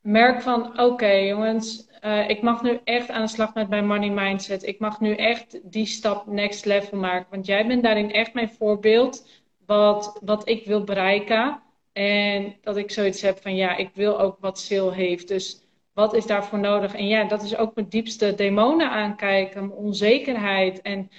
merk van, oké jongens, uh, ik mag nu echt aan de slag met mijn money mindset. Ik mag nu echt die stap next level maken. Want jij bent daarin echt mijn voorbeeld wat, wat ik wil bereiken. En dat ik zoiets heb van, ja, ik wil ook wat Sil heeft. Dus wat is daarvoor nodig? En ja, dat is ook mijn diepste demonen aankijken, mijn onzekerheid. En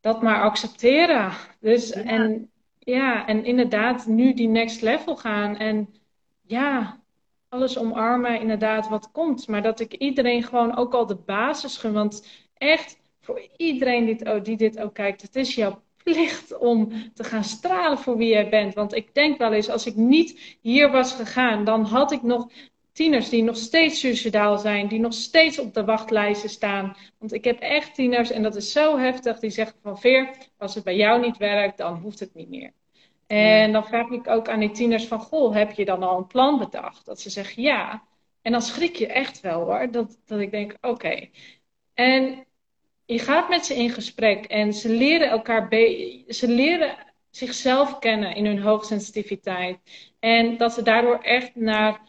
dat maar accepteren. Dus, en ja, en inderdaad nu die next level gaan. En ja, alles omarmen, inderdaad, wat komt. Maar dat ik iedereen gewoon ook al de basis gun. Want echt, voor iedereen die, die dit ook kijkt, het is jouw plicht om te gaan stralen voor wie jij bent. Want ik denk wel eens, als ik niet hier was gegaan, dan had ik nog tieners die nog steeds suicidaal zijn, die nog steeds op de wachtlijsten staan. Want ik heb echt tieners, en dat is zo heftig, die zeggen van Veer, als het bij jou niet werkt, dan hoeft het niet meer. En dan vraag ik ook aan die tieners van, goh, heb je dan al een plan bedacht? Dat ze zeggen ja. En dan schrik je echt wel hoor, dat, dat ik denk, oké. En je gaat met ze in gesprek en ze leren elkaar, ze leren zichzelf kennen in hun hoogsensitiviteit. En dat ze daardoor echt naar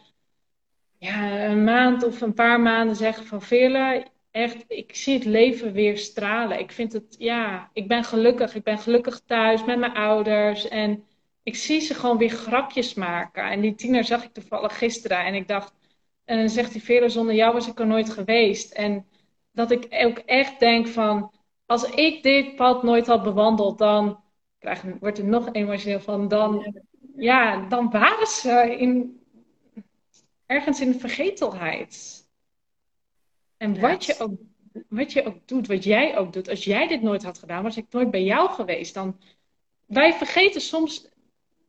ja, een maand of een paar maanden zeggen van Veerle, echt, ik zie het leven weer stralen. Ik vind het, ja, ik ben gelukkig. Ik ben gelukkig thuis met mijn ouders. En ik zie ze gewoon weer grapjes maken. En die tiener zag ik toevallig gisteren. En ik dacht, en dan zegt hij, Vele, zonder jou was ik er nooit geweest. En dat ik ook echt denk van, als ik dit pad nooit had bewandeld, dan krijg, wordt er nog emotioneel van, dan, ja, dan waren ze in, ergens in de vergetelheid. En wat, je ook, wat je ook doet, wat jij ook doet, als jij dit nooit had gedaan, was ik nooit bij jou geweest. Dan, wij vergeten soms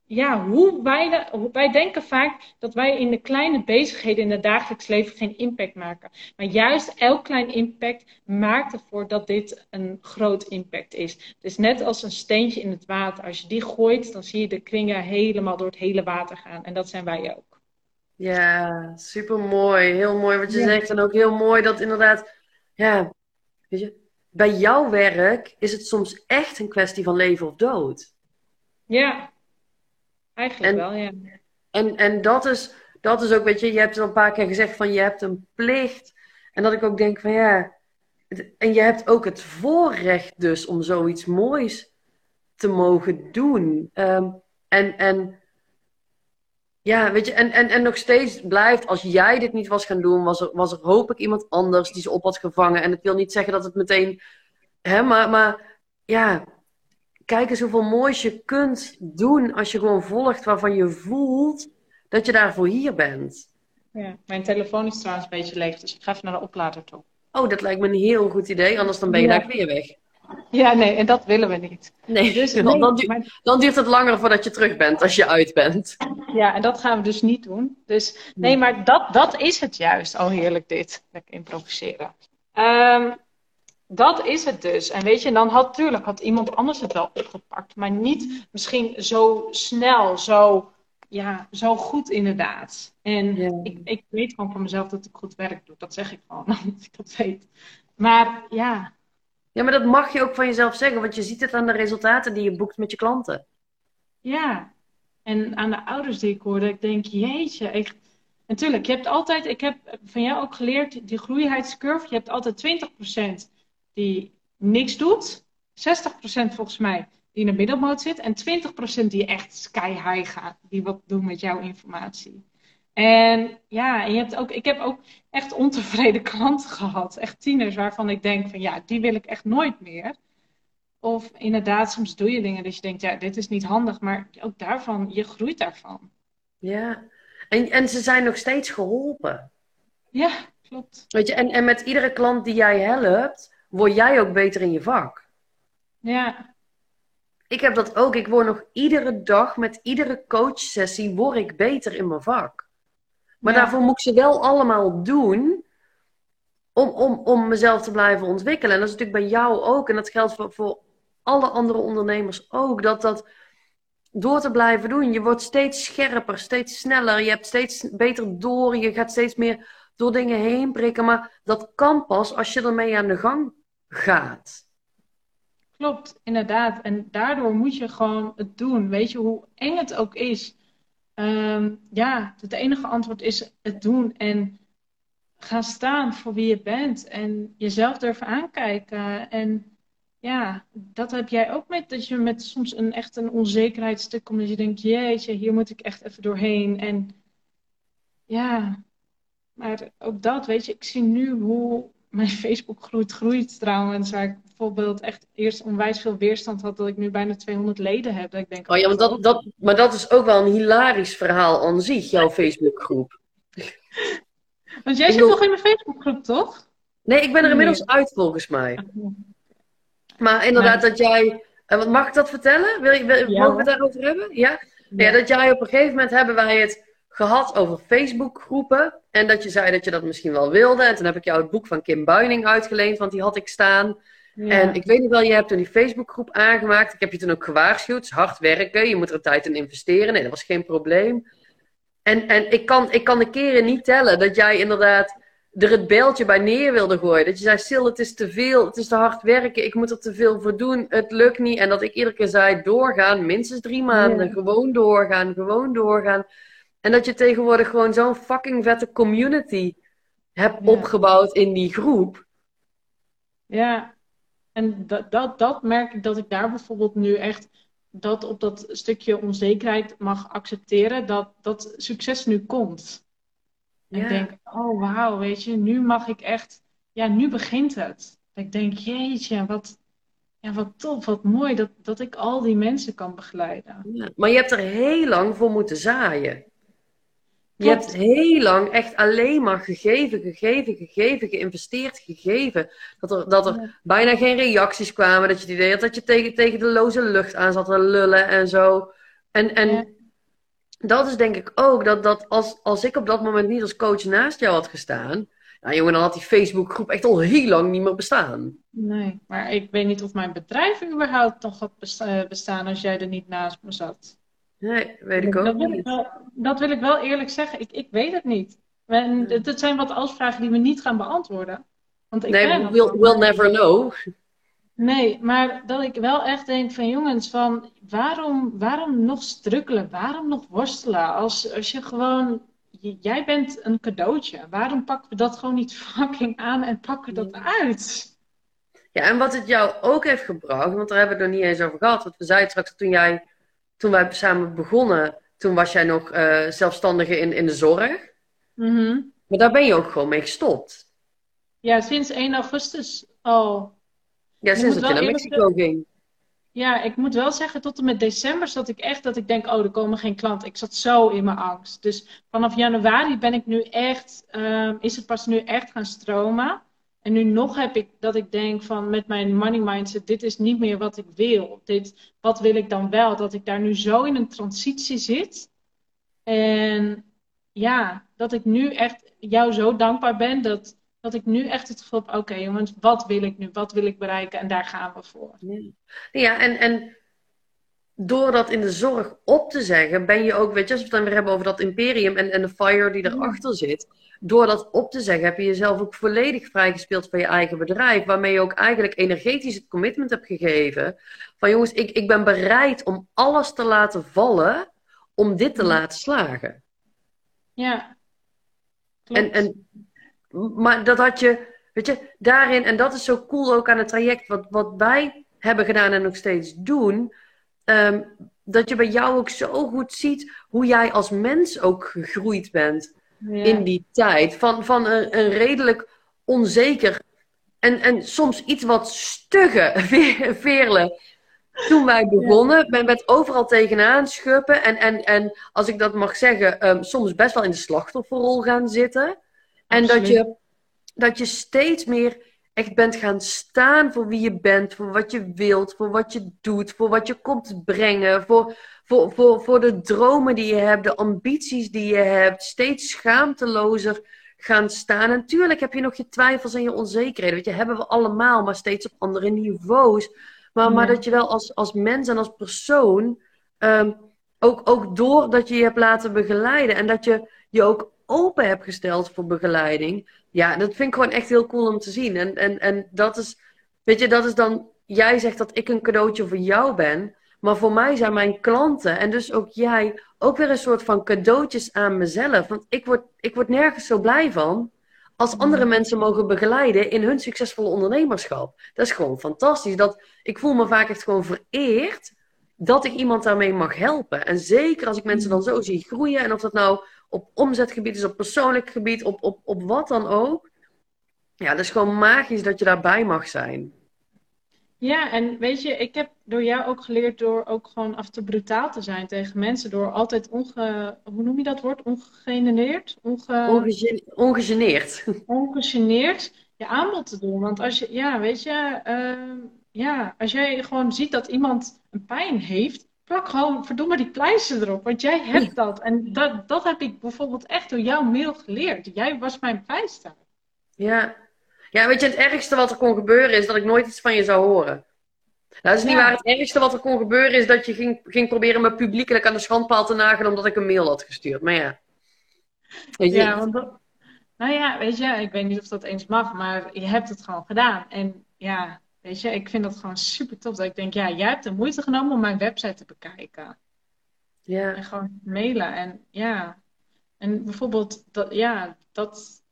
ja, hoe wij, wij denken vaak dat wij in de kleine bezigheden in het dagelijks leven geen impact maken. Maar juist elk klein impact maakt ervoor dat dit een groot impact is. Het is net als een steentje in het water. Als je die gooit, dan zie je de kringen helemaal door het hele water gaan. En dat zijn wij ook. Ja, super mooi. Heel mooi wat je zegt. En ook heel mooi dat inderdaad, ja, weet je, bij jouw werk is het soms echt een kwestie van leven of dood. Ja, Eigenlijk wel, ja. En, en dat, is, dat is ook, weet je, je hebt het al een paar keer gezegd van je hebt een plicht. En dat ik ook denk van ja, en je hebt ook het voorrecht dus om zoiets moois te mogen doen. Ehm, en, en ja, weet je, en, en, en nog steeds blijft, als jij dit niet was gaan doen, was er, was er hopelijk iemand anders die ze op had gevangen. En ik wil niet zeggen dat het meteen, hè, maar, maar ja, kijk eens hoeveel moois je kunt doen als je gewoon volgt waarvan je voelt dat je daarvoor hier bent. Ja, mijn telefoon is trouwens een beetje leeg, dus ik ga even naar de oplader toe. Oh, dat lijkt me een heel goed idee, anders dan ben je daar weer weg. Ja, nee, en dat willen we niet. Nee, dus, dan, dan, duurt het langer voordat je terug bent, als je uit bent. Ja, en dat gaan we dus niet doen. Dus nee, maar dat, dat is het juist. Oh, heerlijk dit. Lekker improviseren. Um, dat is het dus. En weet je, dan had natuurlijk had iemand anders het wel opgepakt, maar niet misschien zo snel, zo, ja, zo goed inderdaad. En ik, ik weet gewoon van mezelf dat ik goed werk doe. Dat zeg ik gewoon, omdat ik dat weet. Maar ja. Ja, maar dat mag je ook van jezelf zeggen, want je ziet het aan de resultaten die je boekt met je klanten. Ja, en aan de ouders die ik hoorde, ik denk, jeetje, ik, natuurlijk, je hebt altijd, ik heb van jou ook geleerd, die groeiheidscurve, je hebt altijd 20% die niks doet. 60% volgens mij die in de middelmoot zit. En 20% die echt sky high gaat. Die wat doen met jouw informatie. En ja, je hebt ook, ik heb ook echt ontevreden klanten gehad. Echt tieners waarvan ik denk van ja, die wil ik echt nooit meer. Of inderdaad, soms doe je dingen dat je denkt, ja, dit is niet handig. Maar ook daarvan, je groeit daarvan. Ja, en, en ze zijn nog steeds geholpen. Ja, klopt. Weet je, en, en met iedere klant die jij helpt, word jij ook beter in je vak. Ja. Ik heb dat ook. Ik word nog iedere dag met iedere coachsessie word ik beter in mijn vak. Maar daarvoor moet ik ze wel allemaal doen om, om, om mezelf te blijven ontwikkelen. En dat is natuurlijk bij jou ook. En dat geldt voor, voor alle andere ondernemers ook. Dat dat door te blijven doen. Je wordt steeds scherper, steeds sneller. Je hebt steeds beter door. Je gaat steeds meer door dingen heen prikken. Maar dat kan pas als je ermee aan de gang gaat. Klopt, inderdaad. En daardoor moet je gewoon het doen. Weet je hoe eng het ook is? Ehm, ja, het enige antwoord is het doen en gaan staan voor wie je bent en jezelf durven aankijken. En ja, dat heb jij ook met dat je met soms een echt een onzekerheidsstuk komt. Dat je denkt, jeetje, hier moet ik echt even doorheen. En ja, maar ook dat, weet je, ik zie nu hoe mijn Facebook groeit, groeit trouwens. Waar ik bijvoorbeeld echt eerst onwijs veel weerstand had, dat ik nu bijna 200 leden heb. Dat ik denk, oh ja, maar dat, dat, maar dat is ook wel een hilarisch verhaal aan zich, jouw Facebookgroep. Want jij zit nog in mijn Facebookgroep, toch? Nee, ik ben er inmiddels uit volgens mij. Maar inderdaad, dat jij. Mag ik dat vertellen? Wil je, wil, mogen we het daarover hebben? Ja? ja? dat jij op een gegeven moment hebben wij het gehad over Facebookgroepen. En dat je zei dat je dat misschien wel wilde. En toen heb ik jou het boek van Kim Buining uitgeleend, want die had ik staan. En ik weet niet wel, je hebt toen die Facebookgroep aangemaakt. Ik heb je toen ook gewaarschuwd. Het is hard werken. Je moet er tijd in investeren. Nee, dat was geen probleem. En, en ik, kan, ik kan de keren niet tellen dat jij inderdaad er het beeldje bij neer wilde gooien. Dat je zei, Sil, het is te veel. Het is te hard werken. Ik moet er te veel voor doen. Het lukt niet. En dat ik iedere keer zei, doorgaan. Minstens drie maanden. Gewoon doorgaan. Gewoon doorgaan. En dat je tegenwoordig gewoon zo'n fucking vette community hebt opgebouwd in die groep. Ja, en dat, dat, dat merk ik dat ik daar bijvoorbeeld nu echt dat op dat stukje onzekerheid mag accepteren dat dat succes nu komt. En ik denk, oh wauw, weet je, nu mag ik echt, ja, nu begint het. ik denk, jeetje, wat, ja, wat tof, wat mooi dat, dat ik al die mensen kan begeleiden. Ja, maar je hebt er heel lang voor moeten zaaien. Je hebt heel lang echt alleen maar gegeven, gegeven, gegeven, geïnvesteerd, gegeven. Dat er, dat er bijna geen reacties kwamen. Dat je het idee had dat je tegen, tegen de loze lucht aan zat te lullen en zo. En, en dat is denk ik ook dat, dat als, als ik op dat moment niet als coach naast jou had gestaan. Nou jongen, dan had die Facebookgroep echt al heel lang niet meer bestaan. Nee, maar ik weet niet of mijn bedrijf überhaupt nog had bestaan als jij er niet naast me zat. Nee, weet ik ook dat wil niet. Ik wel, dat wil ik wel eerlijk zeggen. Ik, ik weet het niet. En het zijn wat afspraken die we niet gaan beantwoorden. Want ik nee, we'll, we'll never know. Nee, maar dat ik wel echt denk van jongens, van waarom, waarom nog strukkelen? Waarom nog worstelen? Als, als je gewoon, jij bent een cadeautje. Waarom pakken we dat gewoon niet fucking aan en pakken dat uit? Ja, en wat het jou ook heeft gebracht, want daar hebben we het nog niet eens over gehad. Want we zeiden straks toen jij toen wij samen begonnen, toen was jij nog uh, zelfstandige in, in de zorg. Mhm. Maar daar ben je ook gewoon mee gestopt. Ja, sinds 1 augustus al. Ja, sinds dat je naar Mexico ging. Ja, ik moet wel zeggen, tot en met december zat ik echt dat ik denk, oh, er komen geen klanten. Ik zat zo in mijn angst. Dus vanaf januari ben ik nu echt, uh, is het pas nu echt gaan stromen. En nu nog heb ik dat ik denk van met mijn money mindset, dit is niet meer wat ik wil. Dit, wat wil ik dan wel? Dat ik daar nu zo in een transitie zit. En ja, dat ik nu echt jou zo dankbaar ben dat, dat ik nu echt het gevoel heb, oké jongens, wat wil ik nu? Wat wil ik bereiken? En daar gaan we voor. Ja, en, en door dat in de zorg op te zeggen, ben je ook, weet je, als we het dan weer hebben over dat imperium en, en de fire die erachter zit door dat op te zeggen, heb je jezelf ook volledig vrijgespeeld van je eigen bedrijf. Waarmee je ook eigenlijk energetisch het commitment hebt gegeven. Van jongens, ik, ik ben bereid om alles te laten vallen om dit te laten slagen. Ja. En, en, maar dat had je, weet je, daarin, en dat is zo cool ook aan het traject, wat, wat wij hebben gedaan en nog steeds doen. Ehm, dat je bij jou ook zo goed ziet hoe jij als mens ook gegroeid bent in die tijd. Van, van een, een redelijk onzeker en, en soms iets wat stugge veerle. Toen wij begonnen, ben met overal tegenaan schuppen. En, en, en als ik dat mag zeggen, um, soms best wel in de slachtofferrol gaan zitten. En dat je, dat je steeds meer echt bent gaan staan voor wie je bent, voor wat je wilt, voor wat je doet, voor wat je komt brengen, voor, voor, voor, voor de dromen die je hebt, de ambities die je hebt, steeds schaamtelozer gaan staan. En natuurlijk heb je nog je twijfels en je onzekerheden, weet je, hebben we allemaal, maar steeds op andere niveaus. Maar, maar dat je wel als, als mens en als persoon, um, ook, ook doordat je je hebt laten begeleiden en dat je je ook open hebt gesteld voor begeleiding, ja, dat vind ik gewoon echt heel cool om te zien. En, en, en dat is, weet je, dat is dan, jij zegt dat ik een cadeautje voor jou ben. Maar voor mij zijn mijn klanten en dus ook jij ook weer een soort van cadeautjes aan mezelf. Want ik word, ik word nergens zo blij van als andere mm. mensen mogen begeleiden in hun succesvolle ondernemerschap. Dat is gewoon fantastisch. Dat, ik voel me vaak echt gewoon vereerd dat ik iemand daarmee mag helpen. En zeker als ik mensen dan zo zie groeien. En of dat nou op omzetgebied is, op persoonlijk gebied, op, op, op wat dan ook. Ja, dat is gewoon magisch dat je daarbij mag zijn. Ja, en weet je, ik heb door jou ook geleerd door ook gewoon af en toe brutaal te zijn tegen mensen. Door altijd onge... Hoe noem je dat woord? Ongegeneerd? Onge... Ongegeneerd. Ongegeneerd je aanbod te doen. Want als je, ja, weet je, uh, ja, als jij gewoon ziet dat iemand een pijn heeft, plak gewoon verdomme die pleister erop. Want jij hebt dat. En dat, dat heb ik bijvoorbeeld echt door jouw mail geleerd. Jij was mijn pleister. Ja, ja, weet je, het ergste wat er kon gebeuren is dat ik nooit iets van je zou horen. Nou, dat is niet waar. Het ergste wat er kon gebeuren is dat je ging, ging proberen me publiekelijk aan de schandpaal te nagen omdat ik een mail had gestuurd. Maar ja. Weet je, ja, want nou ja, weet je, ik weet niet of dat eens mag, maar je hebt het gewoon gedaan. En ja, weet je, ik vind dat gewoon super tof. Dat ik denk, ja, jij hebt de moeite genomen om mijn website te bekijken. Ja. En gewoon mailen. En ja, en bijvoorbeeld, dat, ja, dat,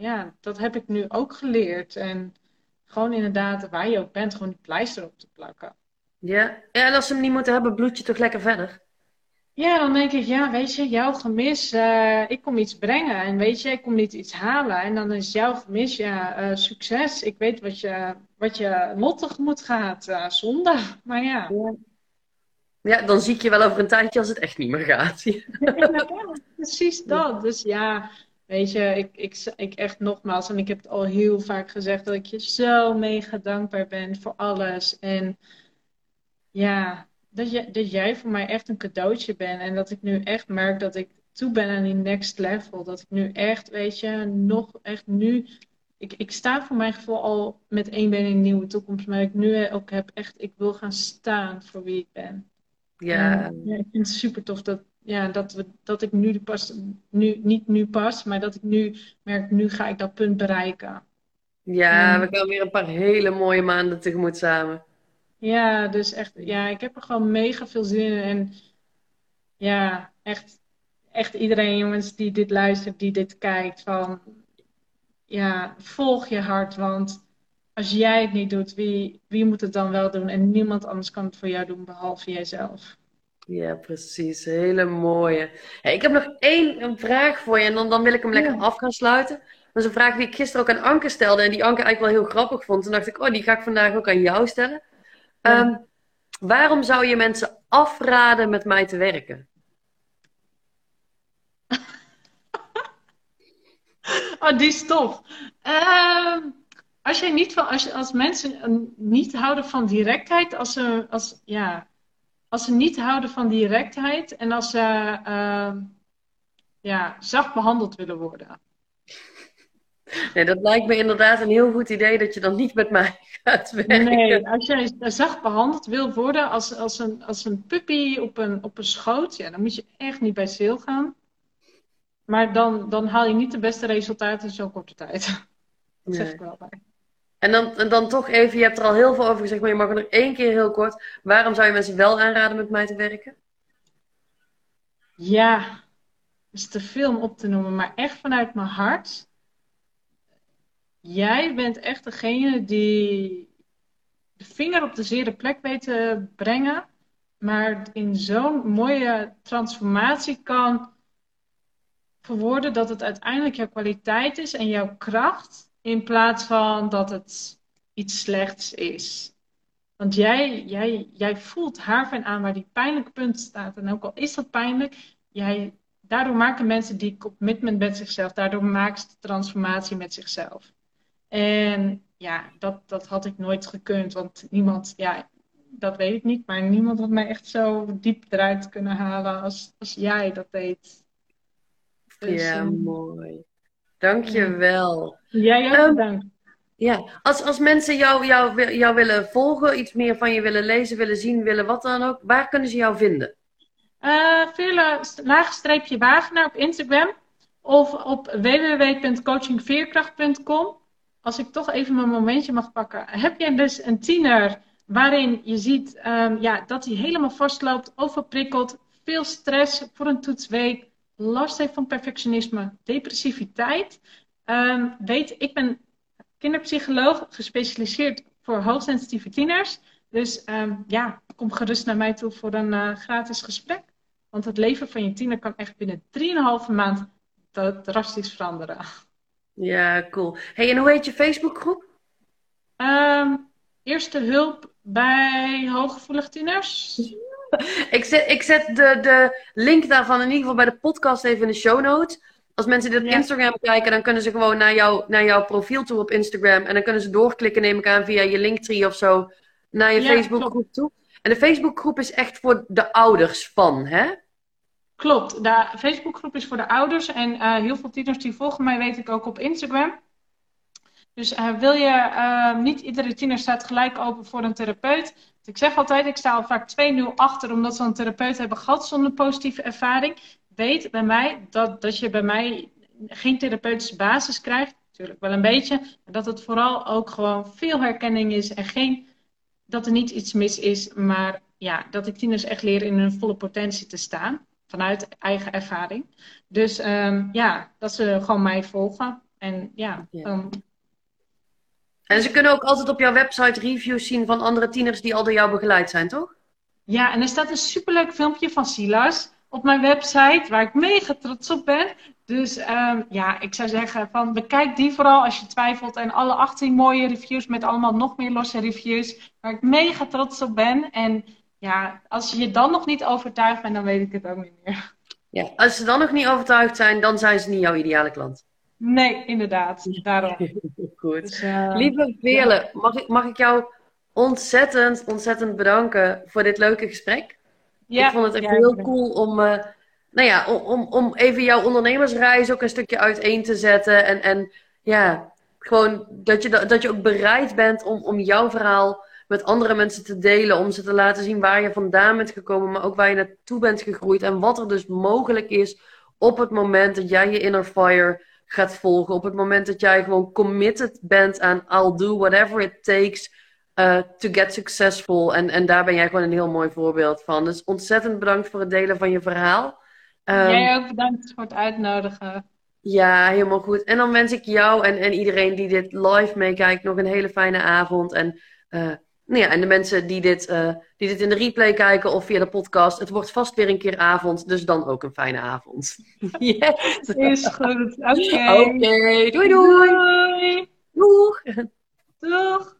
ja, dat heb ik nu ook geleerd. En gewoon inderdaad, waar je ook bent, gewoon die pleister op te plakken. Ja. ja, en als ze hem niet moeten hebben, bloed je toch lekker verder? Ja, dan denk ik, ja, weet je, jouw gemis, uh, ik kom iets brengen. En weet je, ik kom niet iets halen. En dan is jouw gemis, ja, uh, succes. Ik weet wat je, wat je lottig moet gaat, uh, zonde. Maar ja. ja. ja. dan zie ik je wel over een tijdje als het echt niet meer gaat. ja, precies dat. Dus ja, weet je, ik, ik, ik echt nogmaals, en ik heb het al heel vaak gezegd, dat ik je zo mega dankbaar ben voor alles. En ja, dat, je, dat jij voor mij echt een cadeautje bent. En dat ik nu echt merk dat ik toe ben aan die next level. Dat ik nu echt, weet je, nog echt nu. Ik, ik sta voor mijn gevoel al met één been in een nieuwe toekomst. Maar ik nu ook heb echt, ik wil gaan staan voor wie ik ben. Ja. ja ik vind het super tof dat, ja, dat, we, dat ik nu pas, nu, niet nu pas, maar dat ik nu merk, nu ga ik dat punt bereiken. Ja, we gaan weer een paar hele mooie maanden tegemoet samen. Ja, dus echt, ja, ik heb er gewoon mega veel zin in. En ja, echt, echt iedereen, jongens, die dit luistert, die dit kijkt, van ja, volg je hart. Want als jij het niet doet, wie, wie moet het dan wel doen? En niemand anders kan het voor jou doen, behalve jijzelf. Ja, precies. Hele mooie. Hey, ik heb nog één vraag voor je en dan, dan wil ik hem lekker af gaan sluiten. Dat is een vraag die ik gisteren ook aan Anke stelde en die Anke eigenlijk wel heel grappig vond. Toen dacht ik, oh, die ga ik vandaag ook aan jou stellen. Ehm, waarom zou je mensen afraden met mij te werken? oh, die is tof. Ehm, als, jij niet van, als, als mensen niet houden van directheid, als ze, als, ja, als ze niet houden van directheid en als ze uh, ja, zacht behandeld willen worden. Nee, dat lijkt me inderdaad een heel goed idee dat je dan niet met mij gaat werken. Nee, als jij zacht behandeld wil worden als, als, een, als een puppy op een, op een schoot, ja, dan moet je echt niet bij sale gaan. Maar dan, dan haal je niet de beste resultaten in zo'n korte tijd. Dat zeg ik wel bij. En dan, en dan toch even, je hebt er al heel veel over gezegd, maar je mag er nog één keer heel kort. Waarom zou je mensen wel aanraden met mij te werken? Ja, is te veel om op te noemen, maar echt vanuit mijn hart jij bent echt degene die de vinger op de zere plek weet te brengen, maar in zo'n mooie transformatie kan verwoorden dat het uiteindelijk jouw kwaliteit is en jouw kracht, in plaats van dat het iets slechts is. Want jij, jij, jij voelt haarfijn aan waar die pijnlijke punt staat. En ook al is dat pijnlijk, jij, daardoor maken mensen die commitment met zichzelf, daardoor maken ze de transformatie met zichzelf. En ja, dat, dat had ik nooit gekund, want niemand, ja, dat weet ik niet, maar niemand had mij echt zo diep eruit kunnen halen als, als jij dat deed. Dus, ja, um, mooi. Dankjewel. Jij ook um, bedankt. Ja, als, als mensen jou, jou, jou willen volgen, iets meer van je willen lezen, willen zien, willen wat dan ook, waar kunnen ze jou vinden? Uh, Veerle, laagstreepje Wagenaar op Instagram of op www.coachingveerkracht.com als ik toch even mijn momentje mag pakken. Heb jij dus een tiener waarin je ziet um, ja, dat hij helemaal vastloopt, overprikkeld, veel stress voor een toetsweek, last heeft van perfectionisme, depressiviteit? Um, weet, ik ben kinderpsycholoog, gespecialiseerd voor hoogsensitieve tieners. Dus um, ja, kom gerust naar mij toe voor een uh, gratis gesprek. Want het leven van je tiener kan echt binnen 3,5 maand drastisch veranderen. Ja, cool. Hey, en hoe heet je Facebookgroep? Um, eerste hulp bij hooggevoelige tieners. ik zet, ik zet de, de link daarvan in ieder geval bij de podcast even in de show notes. Als mensen dit op Instagram kijken, dan kunnen ze gewoon naar, jou, naar jouw profiel toe op Instagram. En dan kunnen ze doorklikken, neem ik aan, via je Linktree of zo, naar je ja, Facebookgroep toe. En de Facebookgroep is echt voor de ouders van, hè? Klopt, de Facebookgroep is voor de ouders en uh, heel veel tieners die volgen mij weet ik ook op Instagram. Dus uh, wil je, uh, niet iedere tiener staat gelijk open voor een therapeut. Ik zeg altijd, ik sta al vaak 2-0 achter omdat ze een therapeut hebben gehad zonder positieve ervaring. Weet bij mij dat, dat je bij mij geen therapeutische basis krijgt. Natuurlijk wel een beetje. Maar dat het vooral ook gewoon veel herkenning is en geen, dat er niet iets mis is. Maar ja, dat ik tieners echt leren in hun volle potentie te staan vanuit eigen ervaring. Dus um, ja, dat ze gewoon mij volgen. En ja, ja. En ze kunnen ook altijd op jouw website reviews zien van andere tieners die al door jou begeleid zijn, toch? Ja, en er staat een superleuk filmpje van Silas op mijn website, waar ik mega trots op ben. Dus um, ja, ik zou zeggen van bekijk die vooral als je twijfelt. En alle 18 mooie reviews met allemaal nog meer losse reviews. Waar ik mega trots op ben. En ja, als je je dan nog niet overtuigd bent, dan weet ik het ook niet meer. Ja, als ze dan nog niet overtuigd zijn, dan zijn ze niet jouw ideale klant. Nee, inderdaad. Daarom. Goed. Dus, uh, Lieve Veerle, mag, ik, mag ik jou ontzettend, ontzettend bedanken voor dit leuke gesprek? Ja, ik vond het echt heel cool om, uh, nou ja, om, om even jouw ondernemersreis ook een stukje uiteen te zetten. En, en ja, gewoon dat je, dat je ook bereid bent om, om jouw verhaal met andere mensen te delen. Om ze te laten zien waar je vandaan bent gekomen, maar ook waar je naartoe bent gegroeid. En wat er dus mogelijk is op het moment dat jij je inner fire gaat volgen. Op het moment dat jij gewoon committed bent aan I'll do whatever it takes uh, to get successful. En, en daar ben jij gewoon een heel mooi voorbeeld van. Dus ontzettend bedankt voor het delen van je verhaal. Um, jij ook bedankt voor het uitnodigen. Ja, helemaal goed. En dan wens ik jou en, en iedereen die dit live meekijkt nog een hele fijne avond. En, uh, nou ja, en de mensen die dit, uh, die dit in de replay kijken of via de podcast. Het wordt vast weer een keer avond, dus dan ook een fijne avond. yes. Is goed. Oké. Okay. Okay. Doei, doei. Doei. Doeg. Doeg.